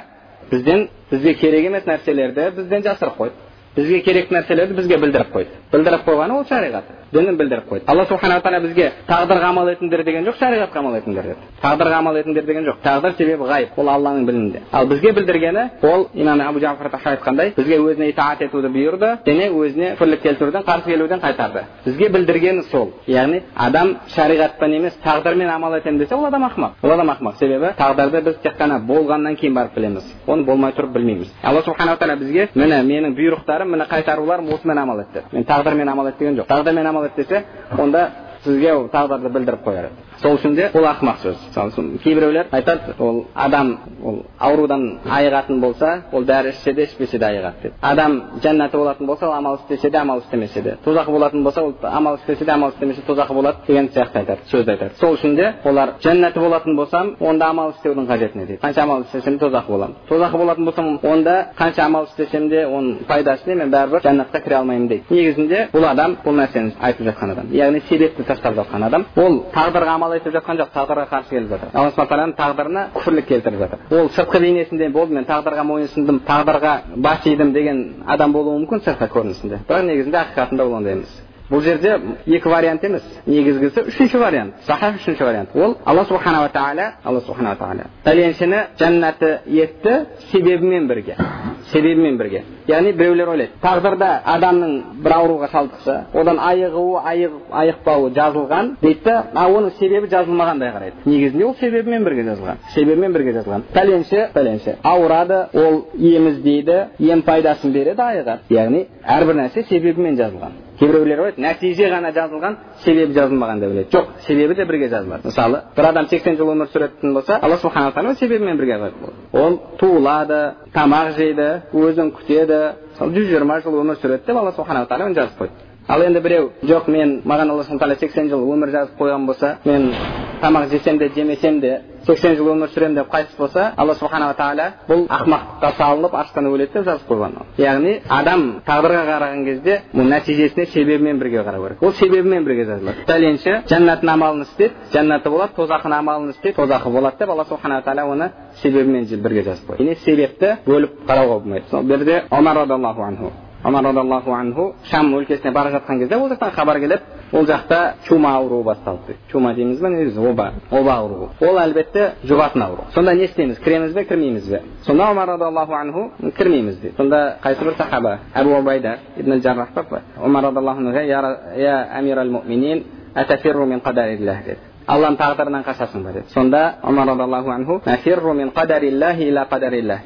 бізден бізге керек емес нәрселерді бізден жасырып қойды. Бізге керекті нәрселерді бізге білдіріп қойды білдіріп қойғаны ол шариғат дінін білдіріп қойды алла субханала тағала бізге тағдырға амал етіңдер деген жоқ шариғатқа амал етіңдер деді тағдырға амал етіңдер деген жоқ тағдыр себебі ғайып ол алланың білімінде ал бізге білдіргені ол имам абу жафар айтқандай бізге өзіне итаат етуді бұйырды және өзіне күпірлік келтіруден қарсы келуден қайтарды бізге білдіргені сол яғни адам шариғатпен емес тағдырмен амал етемін десе ол адам ақымақ ол адам ақымақ себебі тағдырды біз тек қана болғаннан кейін барып білеміз оны болмай тұрып білмейміз алла субханала тағала бізге міне менің бұйрықтарым міне қайтаруларым осымен амал ет деді мен тағдырмен амал ет деген жоқ тағдырмен амал ет десе онда сізге тағдырды білдіріп қояр еді сол үшін де бұл ақымақ сөз. Мысалы кейбіреулер айтады ол адам ол аурудан айығатын болса ол дәрі ішсе де ішпесе де айығады деп. Адам жәннаты болатын болса ол амал істесе де амал істемесе де. Тозақы болатын болса ол амал істесе де амал істемесе тозақы болады деген сияқты айтады сөзді айтады. Сол үшін де олар жәннаты болатын болсам онда амал істеудің қажеті не дейді. Қанша амал істесем тозақы боламын. Тозақы болатын болсам онда қанша амал істесем де оның пайдасы не мен бәрібір жәннатқа кіре алмаймын дейді. Негізінде бұл адам бұл нәрсені айтып жатқан адам. Яғни себепті тастап жатқан адам. Ол тағдырға амал етіп жатқан жоқ тағдырға қарсы келіп жатыр алла субхан тағаланың тағдырына күпірлік келтіріп жатыр ол сыртқы бейнесінде болды мен тағдырға мойынсындым тағдырға бас идім деген адам болуы мүмкін сыртқы көрінісінде бірақ негізінде ақиқатында ол ондай емес бұл жерде екі вариант емес негізгісі үшінші вариант сахах үшінші вариант. Ол алла субханала тағала алла субханала тағала пәленшені жәннаты етті себебімен бірге себебімен бірге. Яғни біреулер ойлайды тағдырда адамның бір ауруға шалдықса одан айығуы айық, айықпауы жазылған дейді да ал оның себебі жазылмағандай қарайды. Негізінде ол себебімен бірге жазылған себебімен бірге жазылған. Пәленше пәленше ауырады ол ем іздейді ем пайдасын береді айығады яғни әрбір нәрсе себебімен жазылған. Кейбіреулер ойлайды нәтиже ғана жазылған себебі жазылмаған деп ойлайды. Жоқ себебі де бірге жазылады. Мысалы бір адам сексен жыл өмір сүретін болса алла субханала тағала себебімен бірге ол туылады тамақ жейді өзін күтеді мысалы жүз жиырма жыл өмір сүреді деп алла субханала тағала жазып қойды. Ал енді біреу жоқ мен маған алла тағала сексен жыл өмір жазып қойған болса мен тамақ жесем де жемесем де сексен жыл өмір сүремін деп қайтыс болса алла субханала тағала бұл ақымақтыққа салынып аштан өледі деп жазып қойған яғни адам тағдырға қараған кезде бұл нәтижесіне себебімен бірге қарау керек. Ол себебімен бірге жазылады. Пәленші жәннаттың амалын істеді жәннаты болады тозақтың амалын істейді тозақы болады деп алла субханала тағала оны себебімен бірге жазып қойды себепті бөліп қарауға болмайды. Сол жерде омар омар радиаллаху анху шам өлкесіне бара жатқан кезде ол жақтан хабар келеді ол жақта чума ауруы басталды дейді чума дейміз ба негізі оба оба ауруы ол әлбетте жұғатын ауру сонда не істейміз кіреміз бе кірмейміз бе сонда омар радиаллаху анху кірмейміз дейді сонда қайсы бір сахаба әбу убайда ибн жаррах па омар радиаллаху анху я амир ал муминин деді алланың тағдырынан қашасың ба деді сонда омар радиаллаху анху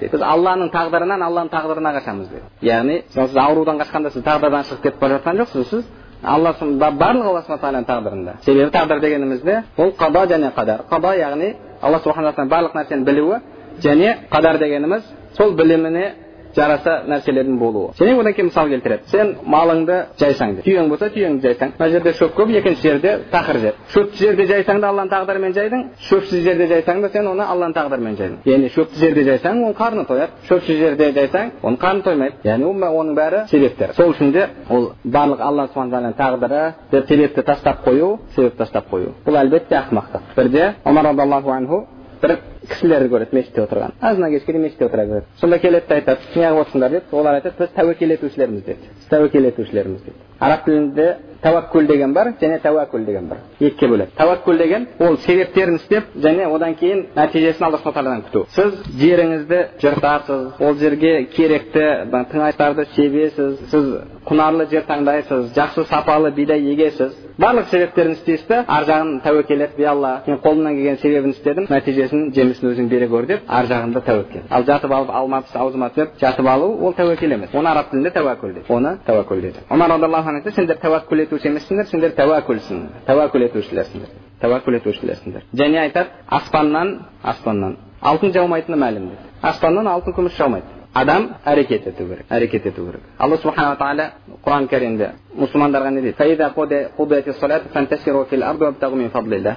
деді біз алланың тағдырынан алланың тағдырына қашамыз деді яғни сіз аурудан қашқанда сіз тағдырдан шығып кетіп бара жатқан жоқсыз сіз алла барлығы алла субхана тағаланың тағдырында себебі тағдыр дегеніміз не ол қада және қадар қада яғни алла субхана барлық нәрсені білуі және қадар дегеніміз сол біліміне жараса нәрселердің болуы. Және одан кейін мысал келтіреді. Сен малыңды жайсаң деп түйең болса түйеңді жайсаң. Мына жерде шөп көп екінші жерде тақыр жер. Шөпті жерде жайсаң да алланың тағдырымен жайдың. Шөпсіз жерде жайсаң да сен оны алланың тағдырымен жайдың. Яғни шөпті жерде жайсаң оның қарны тояды шөпсіз жерде жайсаң оның қарны тоймайды. Яғни оның бәрі себептер. Сол үшін де ол барлық алла субхан тағдыры деп себепті тастап қою себеп тастап қою. Бұл әлбетте ақымақтық. Бірде омар радиаллаху анху бір кісілерді көреді мешітте отырған. Азаннан кешке дейін мешітте отыра береді сонда келеді да айтады неғып отырсыңдар? деп олар айтады біз тәуекел етушілерміз деді. Тәуекел етушілерміз дейді араб тілінде тәуәккүл деген бар және тәуәкүл деген бар екіге бөледі тәуәккүл деген ол себептерін істеп және одан кейін нәтижесін алла тағаладан күту сіз жеріңізді жыртасыз ол жерге керекті тыңайтқыштарды себесіз сіз құнарлы жер таңдайсыз жақсы сапалы бидай егесіз барлық себептерін істейсіз да ар жағын тәуекел етіп е алла мен қолымнан келген себебін істедім нәтижесін жемісін өзің бере көр деп ар жағында тәуекел ал жатып алып алма аузыма түсіп жатып алу ол тәуекел емес оны араб тілінде тәуәкүл дейді оны тәуәкүл дейді омар радиаллаху сендер тәуәкүл етуші емессіңдер сендер тәуәкүлсің тәуәкүл етушілерсіңдер тәуәкүл етушілерсіңдер және айтады аспаннан аспаннан алтын жаумайтыны мәлім дейді аспаннан алтын күміс жаумайды адам әрекет ету керек әрекет ету керек алла субханала тағала құран кәрімде мұсылмандарға не дейді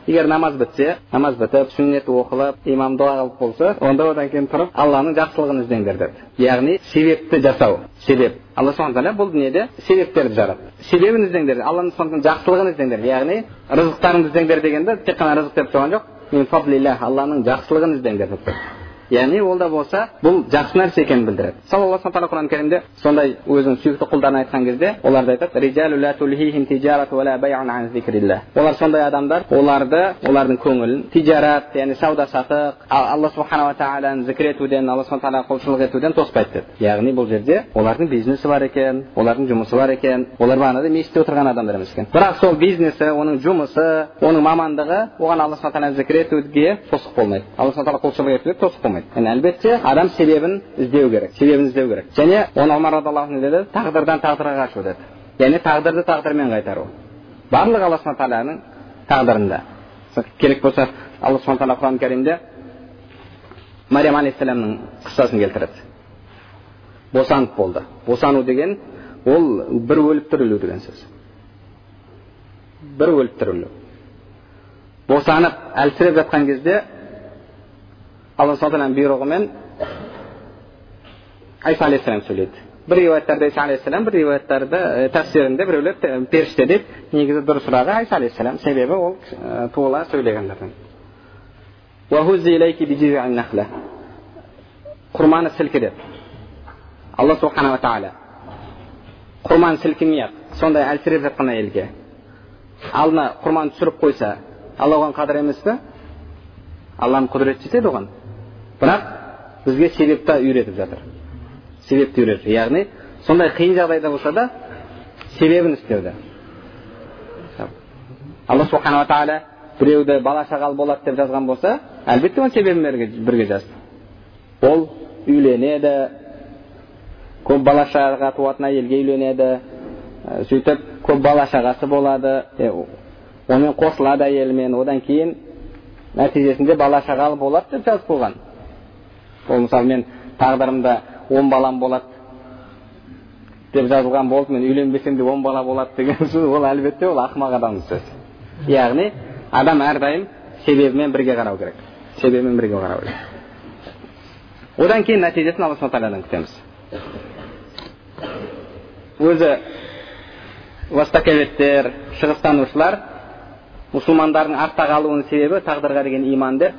егер намаз бітсе намаз бітіп сүннет оқылып имам дуа қылып болса онда одан кейін тұрып алланың жақсылығын іздеңдер деді яғни себепті жасау себеп алла субхан тағала бұл дүниеде себептерді жаратты себебін іздеңдер алланың жақсылығын іздеңдер яғни рызықтарыңды іздеңдер дегенде тек қана рызық деп тұрған жоқ алланың жақсылығын іздеңдер деп тұр яғни ол да болса бұл жақсы нәрсе екенін білдіреді мысалы алла субхан тағала құран кәрімде сондай өзінің сүйікті құлдарына айтқан кезде оларды айтады олар сондай адамдар оларды олардың көңілін тижарат яғни сауда саттық алла субханала тағаланы зікір етуден алла субхан тағалаға құлшылық етуден тоспайды деді яғни бұл жерде олардың бизнесі бар екен олардың жұмысы бар екен олар бағанағыдай мешітте отырған адамдар емес екен бірақ сол бизнесі оның жұмысы оның мамандығы оған алла субхан тағаланы зікір етуге тосық болмайды алла субхан тағала құлшылық етуге тосық болмайды яғни әлбетте адам себебін іздеу керек себебін іздеу керек және оны омар деді тағдырдан тағдырға қашу деді яғни тағдырды тағдырмен қайтару барлығы алла субхан тағаланың тағдырында керек болса алла субхан тағала құран кәрімде мариям алейхисаламның қыссасын келтіреді босанып болды босану деген ол бір өліп тірілу деген сөз бір өліп тірілу босанып әлсіреп жатқан кезде алла тағаланың бұйрығымен айса алейхисалам сөйлейді бір риуаяттарда иса алейхисалам бір риуаяттарда тәфсирінде біреулер періште дейді негізі дұрысырағы айса алейхисалам себебі ол туыла сөйлегендерден құрманы сілкіді алла субханала тағала құрманы сілкімей ақ сондай әлсіреп жатқан әйелге алдына құрманы түсіріп қойса алла оған қадір емес пе алланың құдіреті жетеді оған бірақ бізге себепті үйретіп жатыр. Себепті үйретіп яғни сондай қиын жағдайда болса да себебін істеуді. Алла субханала тағала біреуді бала шағалы болады деп жазған болса әлбетте оның себебін бірге жазды. Ол үйленеді көп бала шаға туатын әйелге үйленеді сөйтіп көп бала шағасы болады. Онымен қосылады әйелімен. Одан кейін нәтижесінде бала шағалы болады деп жазып қойған. Ол мысалы мен тағдырымда он балам болады деп жазылған болды мен үйленбесем де он бала болады деген сөз ол әлбетте ол ақымақ адамның сөзі яғни адам әрдайым себебімен бірге қарау керек себебімен бірге қарау керек одан кейін нәтижесін алла субхан тағаладан күтеміз өзі востоковедтер шығыстанушылар мұсылмандардың артта қалуының себебі тағдырға деген иман деп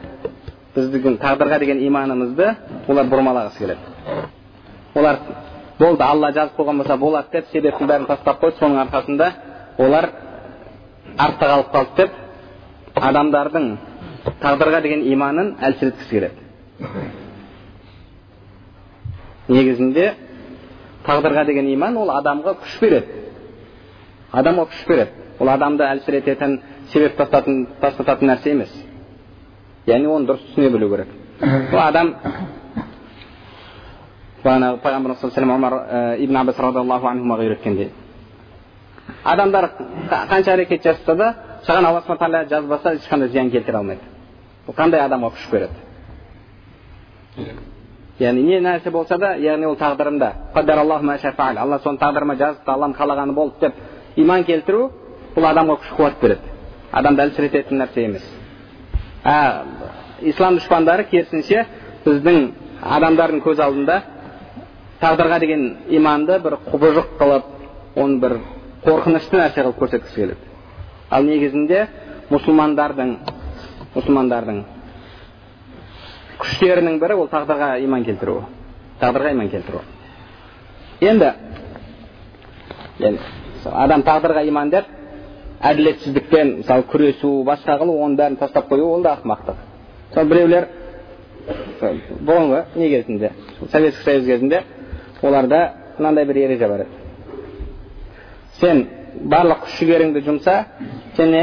біздің тағдырға деген иманымызды олар бұрмалағысы келеді олар болды алла жазып қойған болса болады деп себептің бәрін тастап қойды соның арқасында олар артта қалып қалды деп адамдардың тағдырға деген иманын әлсіреткісі келеді негізінде тағдырға деген иман ол адамға күш береді адамға күш береді ол адамды әлсірететін себеп тастатын, тастататын нәрсе емес яғни оны дұрыс түсіне білу керек ол адам бағанағы пайғамбарымыз саллаллаху омар ибн аббас радиаллаху анхумаға үйреткендей адамдар қанша әрекет жасаса да саған алла субхан тағала жазбаса ешқандай зиян келтіре алмайды бұл қандай адамға күш береді яғни не нәрсе болса да яғни ол тағдырымда алла соны тағдырыма жазыпты алланың қалағаны болды деп иман келтіру бұл адамға күш қуат береді адамды әлсірететін нәрсе емес а ислам дұшпандары керісінше біздің адамдардың көз алдында тағдырға деген иманды бір құбыжық қылып оны бір қорқынышты нәрсе қылып көрсеткісі келеді. Ал негізінде мұсылмандардың мұсылмандардың күштерінің бірі ол тағдырға иман келтіру тағдырға иман келтіру енді адам тағдырға иман деп әділетсіздікпен мысалы күресу басқа қылу оның бәрін тастап қою ол да ақымақтық. Мысалы біреулер бұрынғы не кезінде? Советский союз кезінде оларда мынандай бір ереже бар еді. Сен барлық күш жігеріңді жұмса және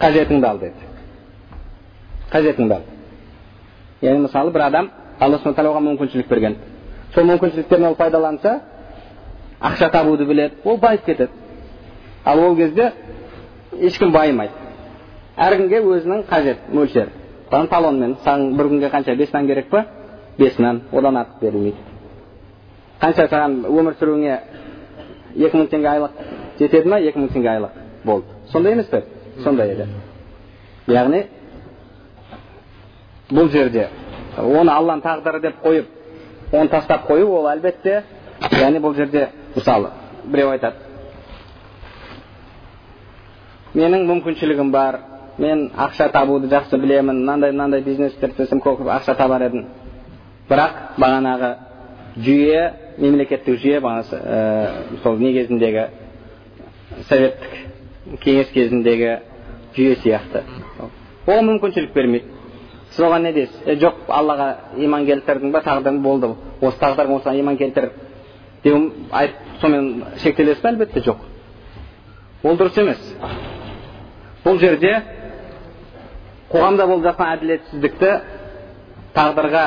қажетіңді ал деді. Қажетіңді ал. Яғни мысалы бір адам алла субхан тағала оған мүмкіншілік берген. Сол мүмкіншіліктерін ол пайдаланса ақша табуды біледі ол байып кетеді. Ал ол кезде ешкім байымайды әркімге өзінің қажет мөлшері мысалы талонмен саған бір күнге қанша бес нан керек па бес нан одан артық берілмейді қанша саған өмір сүруіңе екі мың теңге айлық жетеді ма екі мың теңге айлық болды сондай емес пе сондай еді яғни бұл жерде оны алланың тағдыры деп қойып оны тастап қою ол әлбетте яғни бұл жерде мысалы біреу айтады менің мүмкіншілігім бар мен ақша табуды жақсы білемін мынандай мынандай бизнесті істесем көп ақша табар едім бірақ бағанағы жүйе мемлекеттік жүйе бағана ә, сол не кезіндегі советтік кеңес кезіндегі жүйе сияқты ол мүмкіншілік бермейді сіз оған не дейсіз жоқ аллаға иман келтірдің ба тағдырың болды осы тағдырың осыған иман келтір деу сонымен шектелесіз ба әлбетте жоқ ол дұрыс емес бұл жерде қоғамда болып жатқан әділетсіздікті тағдырға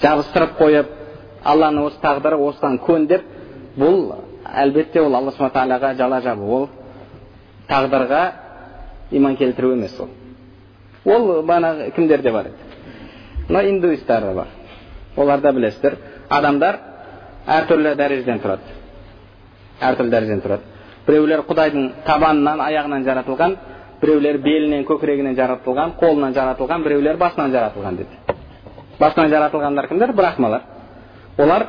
жабыстырып қойып алланың осы тағдыры осыдан көн деп бұл әлбетте ол алла субхан тағалаға жала жабу. Ол тағдырға иман келтіру емес ол. Ол бағанағы кімдерде бар еді? Мына индуистарда бар. Оларда білесіздер. Адамдар әртүрлі дәрежеден тұрады. Әртүрлі дәрежеден тұрады. Біреулер құдайдың табанынан аяғынан жаратылған біреулер белінен көкірегінен жаратылған қолынан жаратылған біреулер басынан жаратылған деді басынан жаратылғандар кімдер брахмалар олар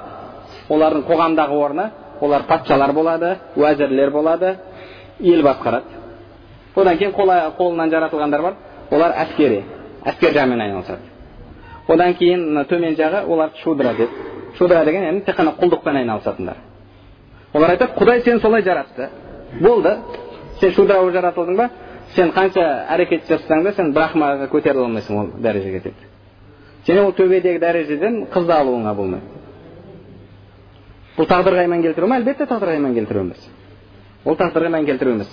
олардың қоғамдағы орны олар патшалар болады уәзірлер болады ел басқарады одан кейін қолынан жаратылғандар бар олар әскери әскер жағымен айналысады одан кейін төмен жағы олар шудра деді шудра деген яғни тек қана құлдықпен айналысатындар олар айтады құдай сені солай жаратты болды сен шудра болып жаратылдың ба сен қанша әрекет жасасаң да сен брахмаға көтеріле алмайсың ол дәрежеге деді және ол төбедегі дәрежеден қызды алуыңа болмайды бұл тағдырға иман келтіру ма әлбетте тағдырға иман келтіру емес ол тағдырға иман келтіру емес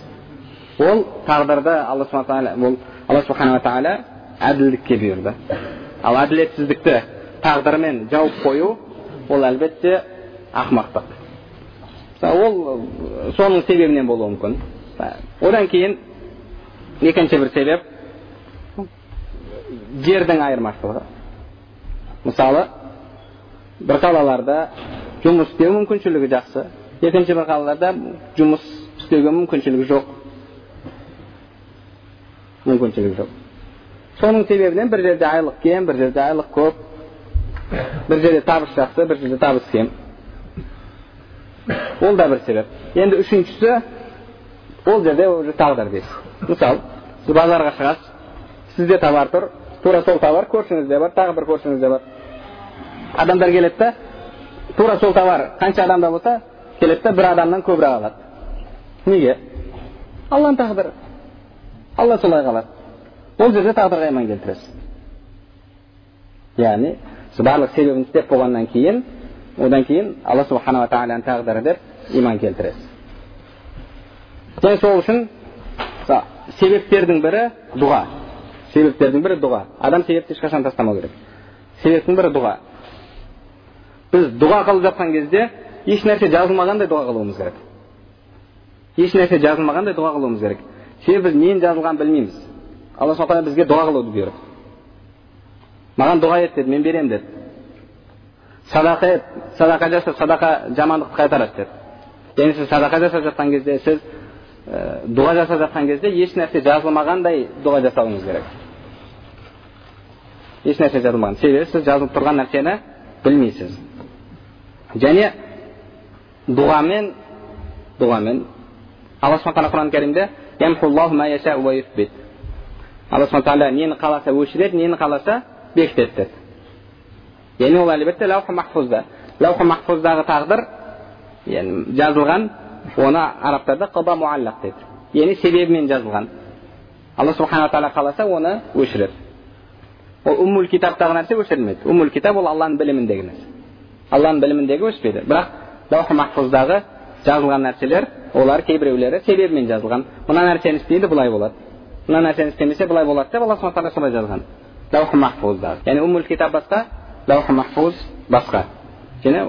ол тағдырды алла субхана ол алла субханала тағала әділдікке бұйырды ал әділетсіздікті тағдырмен жауып қою ол әлбетте ақымақтық ол соның себебінен болуы мүмкін одан кейін екінші бір себеп жердің айырмашылығы. Мысалы бір қалаларда жұмыс істеу мүмкіншілігі жақсы екінші бір қалаларда жұмыс істеуге мүмкіншілігі жоқ. Мүмкіншілігі жоқ. Соның себебінен бір жерде айлық кем бір жерде айлық көп бір жерде табыс жақсы бір жерде табыс кем. Ол да бір себеп. Енді үшіншісі ол жерде уже тағдыр дейсіз мысалы сіз базарға шығасыз сізде товар тұр тура сол товар көршіңізде бар тағы бір көршіңізде бар. Адамдар келеді да тура сол товар қанша адамда болса келеді да бір адамнан көбірек алады. Неге? Алланың тағдыры. Алла солай қалады. Ол жерде тағдырға иман келтіресіз. Яғни барлық себебін істеп болғаннан кейін одан кейін алла субханала тағаланың тағдыры деп иман келтіресіз. Және сол үшін себептердің бірі дұға. Себептердің бірі дұға. Адам себепті ешқашан тастамау керек. Себептің бірі дұға. Біз дұға қылып жатқан кезде еш нәрсе жазылмағандай дұға қылуымыз керек. Еш нәрсе жазылмағандай дұға қылуымыз керек. Себебі біз ненің жазылғанын білмейміз. Алла субхан бізге дұға қылуды бұйырды. Маған дұға ет деді мен беремін деді. Садақа ет садақа жаса садақа жамандықты қайтарады деді. Яғни сіз садақа жасап жатқан кезде сіз ә, дұға жасап жатқан кезде еш нәрсе жазылмағандай дұға жасауыңыз керек. Еш нәрсе жазылмаған. Себебі сіз жазылып тұрған нәрсені білмейсіз. Және дұғамен дұғамен алла субхан тағала құран кәрімде алла субхан тағала нені қаласа өшіреді нені қаласа бекітеді деді. Яғни ол әлбетте лаухи махфузда махфуздағы тағдыр яғни жазылған оны арабтарда қыба муаллақ дейді яғни себебімен жазылған алла субханала тағала қаласа оны өшіреді ол уммул китабтағы нәрсе өшірілмейді уммул китаб ол алланың біліміндегі нәрсе алланың біліміндегі өшпейді бірақ лаухи махфуздағы жазылған нәрселер олар кейбіреулері себебімен жазылған мына нәрсені істейді былай болады мына нәрсені істемесе былай болады деп алла субхан тағала солай жазған лаухи махфуздағы яғни уммул китаб басқа лаухи махфуз басқа және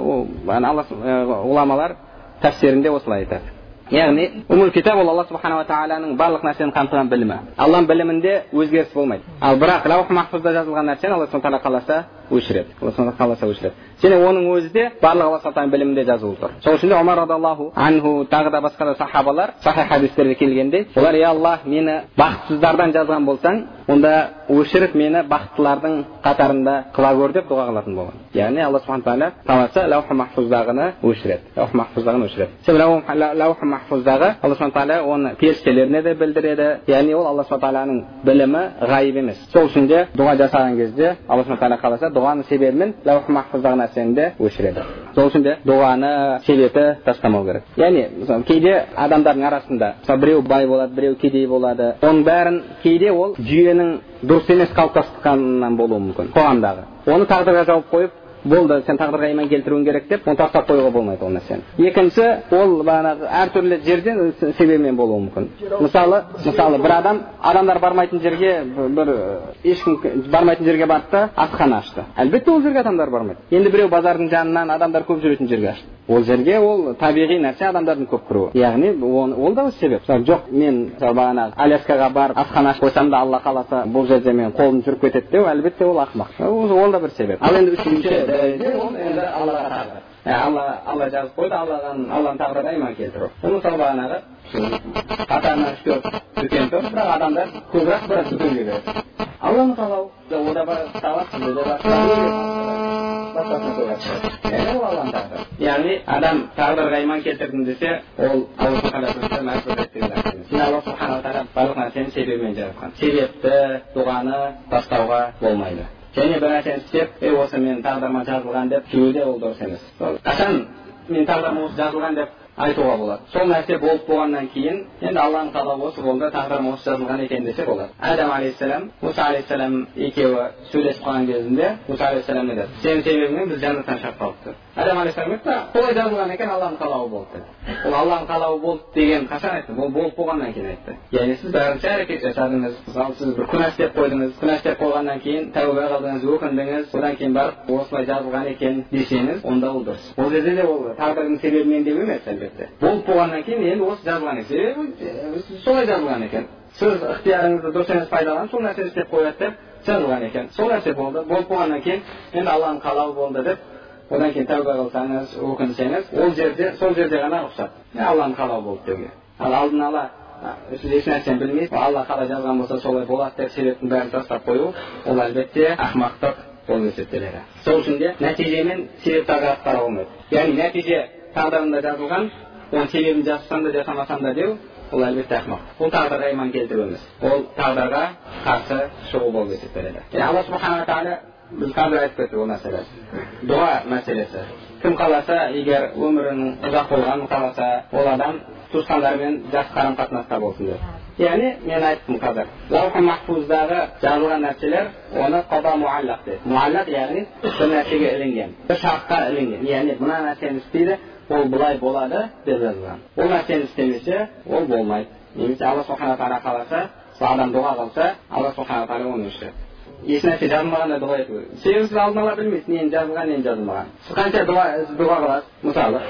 алла ғұламалар тәфсирінде осылай айтады яғни умул китаб ол алла субханала тағаланың барлық нәрсені қамтыған білімі алланың білімінде өзгеріс болмайды ал бірақ лаух махфузда жазылған нәрсені алла субхан тағала қаласа өшіреді алла қаласа өшіреді және оның өзі де барлық алла субхан білімінде жазулы тұр сол үшін де омар радиаллаху анху тағы да басқа да сахабалар сахи хадистерде келгендей олар е аллах мені бақытсыздардан жазған болсаң онда өшіріп мені бақыттылардың қатарында қыла көр деп дұға қылатын болған яғни алла субхан тағала қаласа лаух махфуздағыны өшіреді лаух махфуздағыны өшіреді махфуздағы алла субхан тағала оны періштелеріне де білдіреді яғни ол алла субхан тағаланың білімі ғайып емес сол үшін де дұға жасаған кезде алла субхан тағала қаласа дұғаның себебімен лаух махфуздағы нәрсені де өшіреді сол үшін де дұғаны себебі тастамау керек яғни мысалы кейде адамдардың арасында мысалы біреу бай болады біреу кедей болады оның бәрін кейде ол жүйенің дұрыс емес қалыптасқанынан болуы мүмкін қоғамдағы оны тағдырға жауып қойып болды сен тағдырға иман келтіруің керек деп оны тастап қоюға болмайды ол нәрсені. Екінші ол бағанағы әртүрлі жерден себебімен болуы мүмкін. Мысалы мысалы бір адам адамдар бармайтын жерге бір ешкім бармайтын жерге барды да асхана ашты. Әлбетте ол жерге адамдар бармайды. Енді біреу базардың жанынан адамдар көп жүретін жерге ашты. Ол жерге ол табиғи нәрсе адамдардың көп кіруі. Яғни ол да себеп. Жоқ мен бағанағы аляскаға барып асхана ашып қойсам да алла қаласа бұл жерде менің қолым жүріп кетеді деу әлбетте ол ақымақ. Ол да бір себеп. Ал енді үшінші дәреже ол енді аллаға тағдыр алла алла жазып қойды алладан алланың тағдырына иман келтіру бұл мысалы бағанағы қатарынан үш төрт дүкен тұр бірақ адамдар көбірек бір дүкенге кіреді алланың қалауы ода бар сізде де бар ол алланың тағдыры яғни адам тағдырға иман келтірдім десе ол алла субханала тағала барлық нәрсені себебімен жаратқан себепті дұғаны тастауға болмайды және бір істеп ей осы менің тағдырыма жазылған деп жүруі де ол дұрыс емес. Қашан менің тағдырыма осы жазылған деп айтуға болады. Сол нәрсе болып болғаннан кейін енді алланың қалауы осы болды тағдырым осы жазылған екен десе болады. Адам алейхисалам мұса алейхисалам екеуі сөйлесіп қалған кезінде мұса алейхисалам деді сенің себебіңмен біз жәннаттан шығарып қалдық адам алейхисалам айтты солай жазылған екен алланың қалауы болды деді. Ол алланың қалауы болды деген қашан айтты? Ол болып болғаннан кейін айтты. Яғни сіз бірінші әрекет жасадыңыз мысалы сіз бір күнә істеп қойдыңыз күнә істеп қойғаннан кейін тәуба қылдыңыз өкіндіңіз одан кейін барып осылай жазылған екен десеңіз онда ол дұрыс. Ол жерде де ол тағдырдың себебімен деп емес әлбетте. Болып болғаннан кейін енді осы жазылған екен себебі солай жазылған екен сіз ықтиярыңызды дұрыс емес пайдаланып сол нәрсені істеп қояды деп жазылған екен сол нәрсе болды болып болғаннан кейін енді алланың қалауы болды деп одан кейін тәуба қылсаңыз өкінсеңіз ол жерде сол жерде ғана рұқсат алланың қалауы болды деуге ал алдын ала сіз еш нәрсені білмейсіз алла қалай жазған болса солай болады деп себептің бәрін тастап қою ол әлбетте ақымақтық болып есептеледі сол үшін де нәтижемен себепті ажыратып қарауға болмайды яғни нәтиже тағдырында жазылған оның себебін жасасам да жасамасам да деу ол әлбетте ақымақ бұл тағдырға иман келтіру емес ол тағдырға қарсы шығу болып есептеледі яғни алла субханала тағала біз қазір айтып кеттік ол дұға мәселесі кім қаласа егер өмірінің ұзақ болғанын қаласа ол адам туысқандарымен жақсы қарым қатынаста болсын деп яғни мен айттым қазір лаухи махфуздағы жазылған нәрселер оны қада муаллақ дейді муаллақ яғни бір нәрсеге ілінген бір шартқа ілінген яғни мына нәрсені істейді ол былай болады деп жазылған ол нәрсені істемесе ол болмайды. Немесе алла субхана тағала қаласа сол адам дұға қылса алла субхана тағала оны өшіреді еш нәрсе жазылмағанда дұға ету себебі сіз алдын ала білмейсіз нені жазылған нені жазылмаған. Сіз қанша дұға дұға қыласыз? Мысалы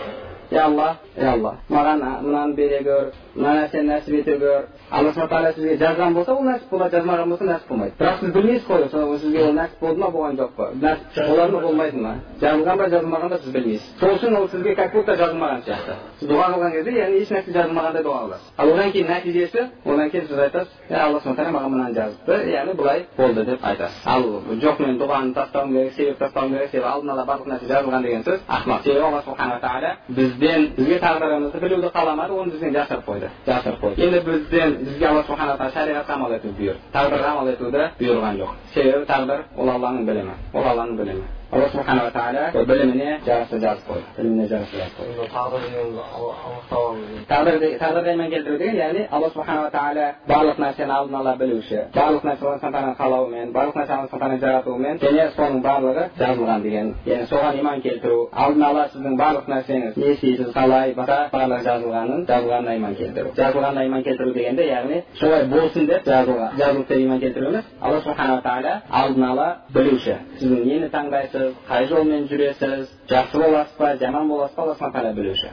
е алла е алла маған мынаны бере көр мына нәрсені нәсіп ете көр алла субхан тағала сізге жазған болса ол нәсіп болады жазмаған болса нәсіп болмайды бірақ сіз білмейсіз қой сол сізге ол нәсіп болды ма болған жоқ па нәсіп болады ма болмайды ма жазылған ба жазылмаған ба сіз білмейсіз сол үшін ол сізге как будто жазылмаған сияқты сіз дұға қылған кезде яғни еш нәрсе жазылмағандай дұға қыласыз ал одан кейін нәтижесі одан кейін сіз айтасыз е алла субхан тағала маған мынаны жазыпты яғни былай болды деп айтасыз ал жоқ мен дұғаны тастауым керек себеп тастауым керек себебі алдын ала барлық нәрсе жазылған деген сөз ақымақ себебі алла субханала тағала бізден бізге тағдырымызды білуді қаламады оны бізден жасырып қойды жасырып қойды енді бізден бізге алла субхана тағала шариғатқа амал етуді бұйырды тағдырға амал етуді бұйырған жоқ себебі тағдыр ол алланың білімі ол алланың білімі алла субханала тағала біліміне жараса жазып қойды біліміне жараса жазып қойды тағдыр дегенді анықтау тағдыр тағдырға иман келтіру деген яғни алла субханала тағала барлық нәрсені алдын ала білуші барлық нәрсе алла тағаланың қалауымен барлық нәрсе алла тағаланың жаратуымен және соның барлығы жазылған деген яғни соған иман келтіру алдын ала сіздің барлық нәрсеңіз не істейсіз қалай басқа барлығы жазылғанын жазылғанына иман келтіру жазылғанына иман келтіру дегенде яғни солай болсын деп жазылған жазылды деп иман келтіру емес алла субханала тағала алдын ала білуші сіздің нені таңдайсыз қай жолмен жүресіз жақсы боласыз ба жаман боласыз ба алла тағала білуші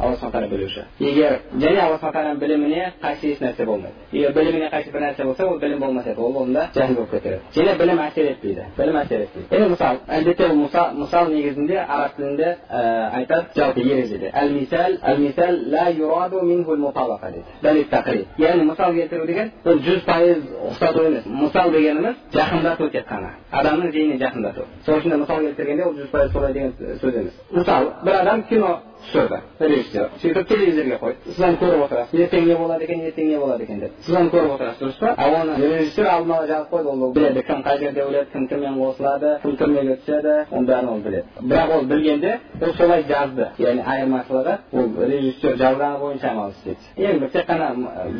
алла субхан тағала білуші егер және алла субхан тағаланың біліміне қайшы еш нәрсе болмайды егер біліміне қайшы бір нәрсе болса ол білім болмас еді ол онда жahil болып кетер еді және білім әсер етпейді білім әсер етпейді енді мысал әлбетте ол мысал, мысал негізінде араб тілінде айтады жалпы ережеде яғни мысал келтіру деген бұл жүз пайыз ұқсату емес мысал дегеніміз жақындату тек қана адамның зейініне жақындату сол үшін мысал келтіргенде ол жүз пайыз солай деген сөз емес мысалы бір адам кино түсірді режиссер сөйтіп телевизорға қойды сіз оны көріп отырасыз ертең не болады екен ертең не болады екен деп сіз оны көріп отырасыз дұрыс па ал оны режиссер алдын ала жазып қойды ол біледі кім қай жерде өледі кім кіммен қосылады кім кімге түседі оның бәрін ол біледі бірақ ол білгенде ол солай жазды яғни айырмашылығы ол режиссер жазғаны бойынша амал істейді енді тек қана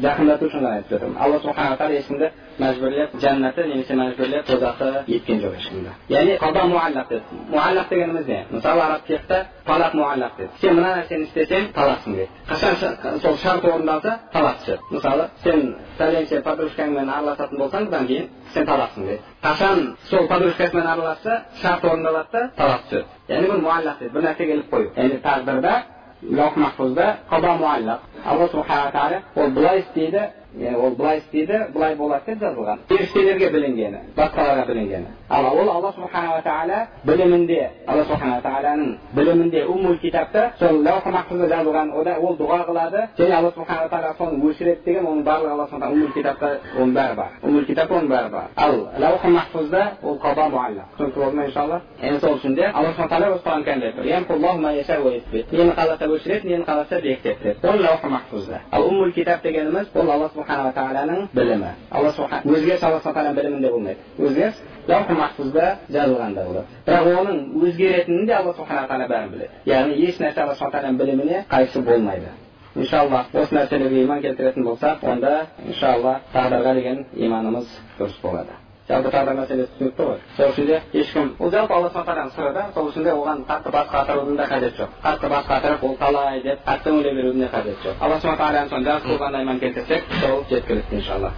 жақындату үшін ғана айтып жатырмын алла субханала тағала ешкімді мәжбүрлеп жәннаты немесе мәжбүрлеп тозақты еткен жоқ ешкімді яғни қада муаллақ деді муаллақ дегеніміз не мысалы араб фиқта талақ муаллақ деді сен мына нәрсені істесең талақсың дейді қашан сол шарт орындалса талақ түседі мысалы сен пәленше подружкаңмен араласатын болсаң бұдан кейін сен талақсың дейді қашан сол подружкасымен араласса шарт орындалады да талақ түседі яғни бұл муаллақ дейді бір нәрсеге іліп қою яғни тағдырда лаух махфузда алла субхана тағала ол былай істейді ол былай істейді былай болады деп жазылған періштелерге білінгені басқаларға білінгені ал ол алла субханала тағала білімінде алла субханала тағаланың білімінде умул китапта сол лаух махфузда жазылған ода ол дұға қылады және алла субханала тағала соны өшіреді деген оның барлығы алла субхан умул китапта оның бәрі бар умул китапта оның бәрі бар ал лаух махфузда ол қада муалла түсінікті болды ма иншалла енді сол үшін де алла субхан тағала өз құран кәрімде нені қаласа өшіреді нені қаласа бекітеді деп ол лаух махфузда ал умул китап дегеніміз ол алла тағаланың білімі алла өзгеріс алла субхан тағаланың білімінде болмайды өзгеріс лаух махфузда жазылғанда болады бірақ оның өзгеретінін де алла субхана тағала бәрін біледі яғни еш нәрсе алла субхан тағаланың біліміне қайшы болмайды иншалла осы нәрселерге иман келтіретін болсақ онда иншалла тағдырға деген иманымыз дұрыс болады жалпы мәселесі түсінікті ғой сол үшін де ешкім ол жалпы алла субхан тағаланың сыры да сол үшін де оған қатты бас қатырудың да қажеті жоқ қатты бас қатырып ол қалай деп қатты ойлай берудің де қажеті жоқ алла субхан тағаланың соны жазып қойғанда иман келтірсек сол жеткілікті иншалла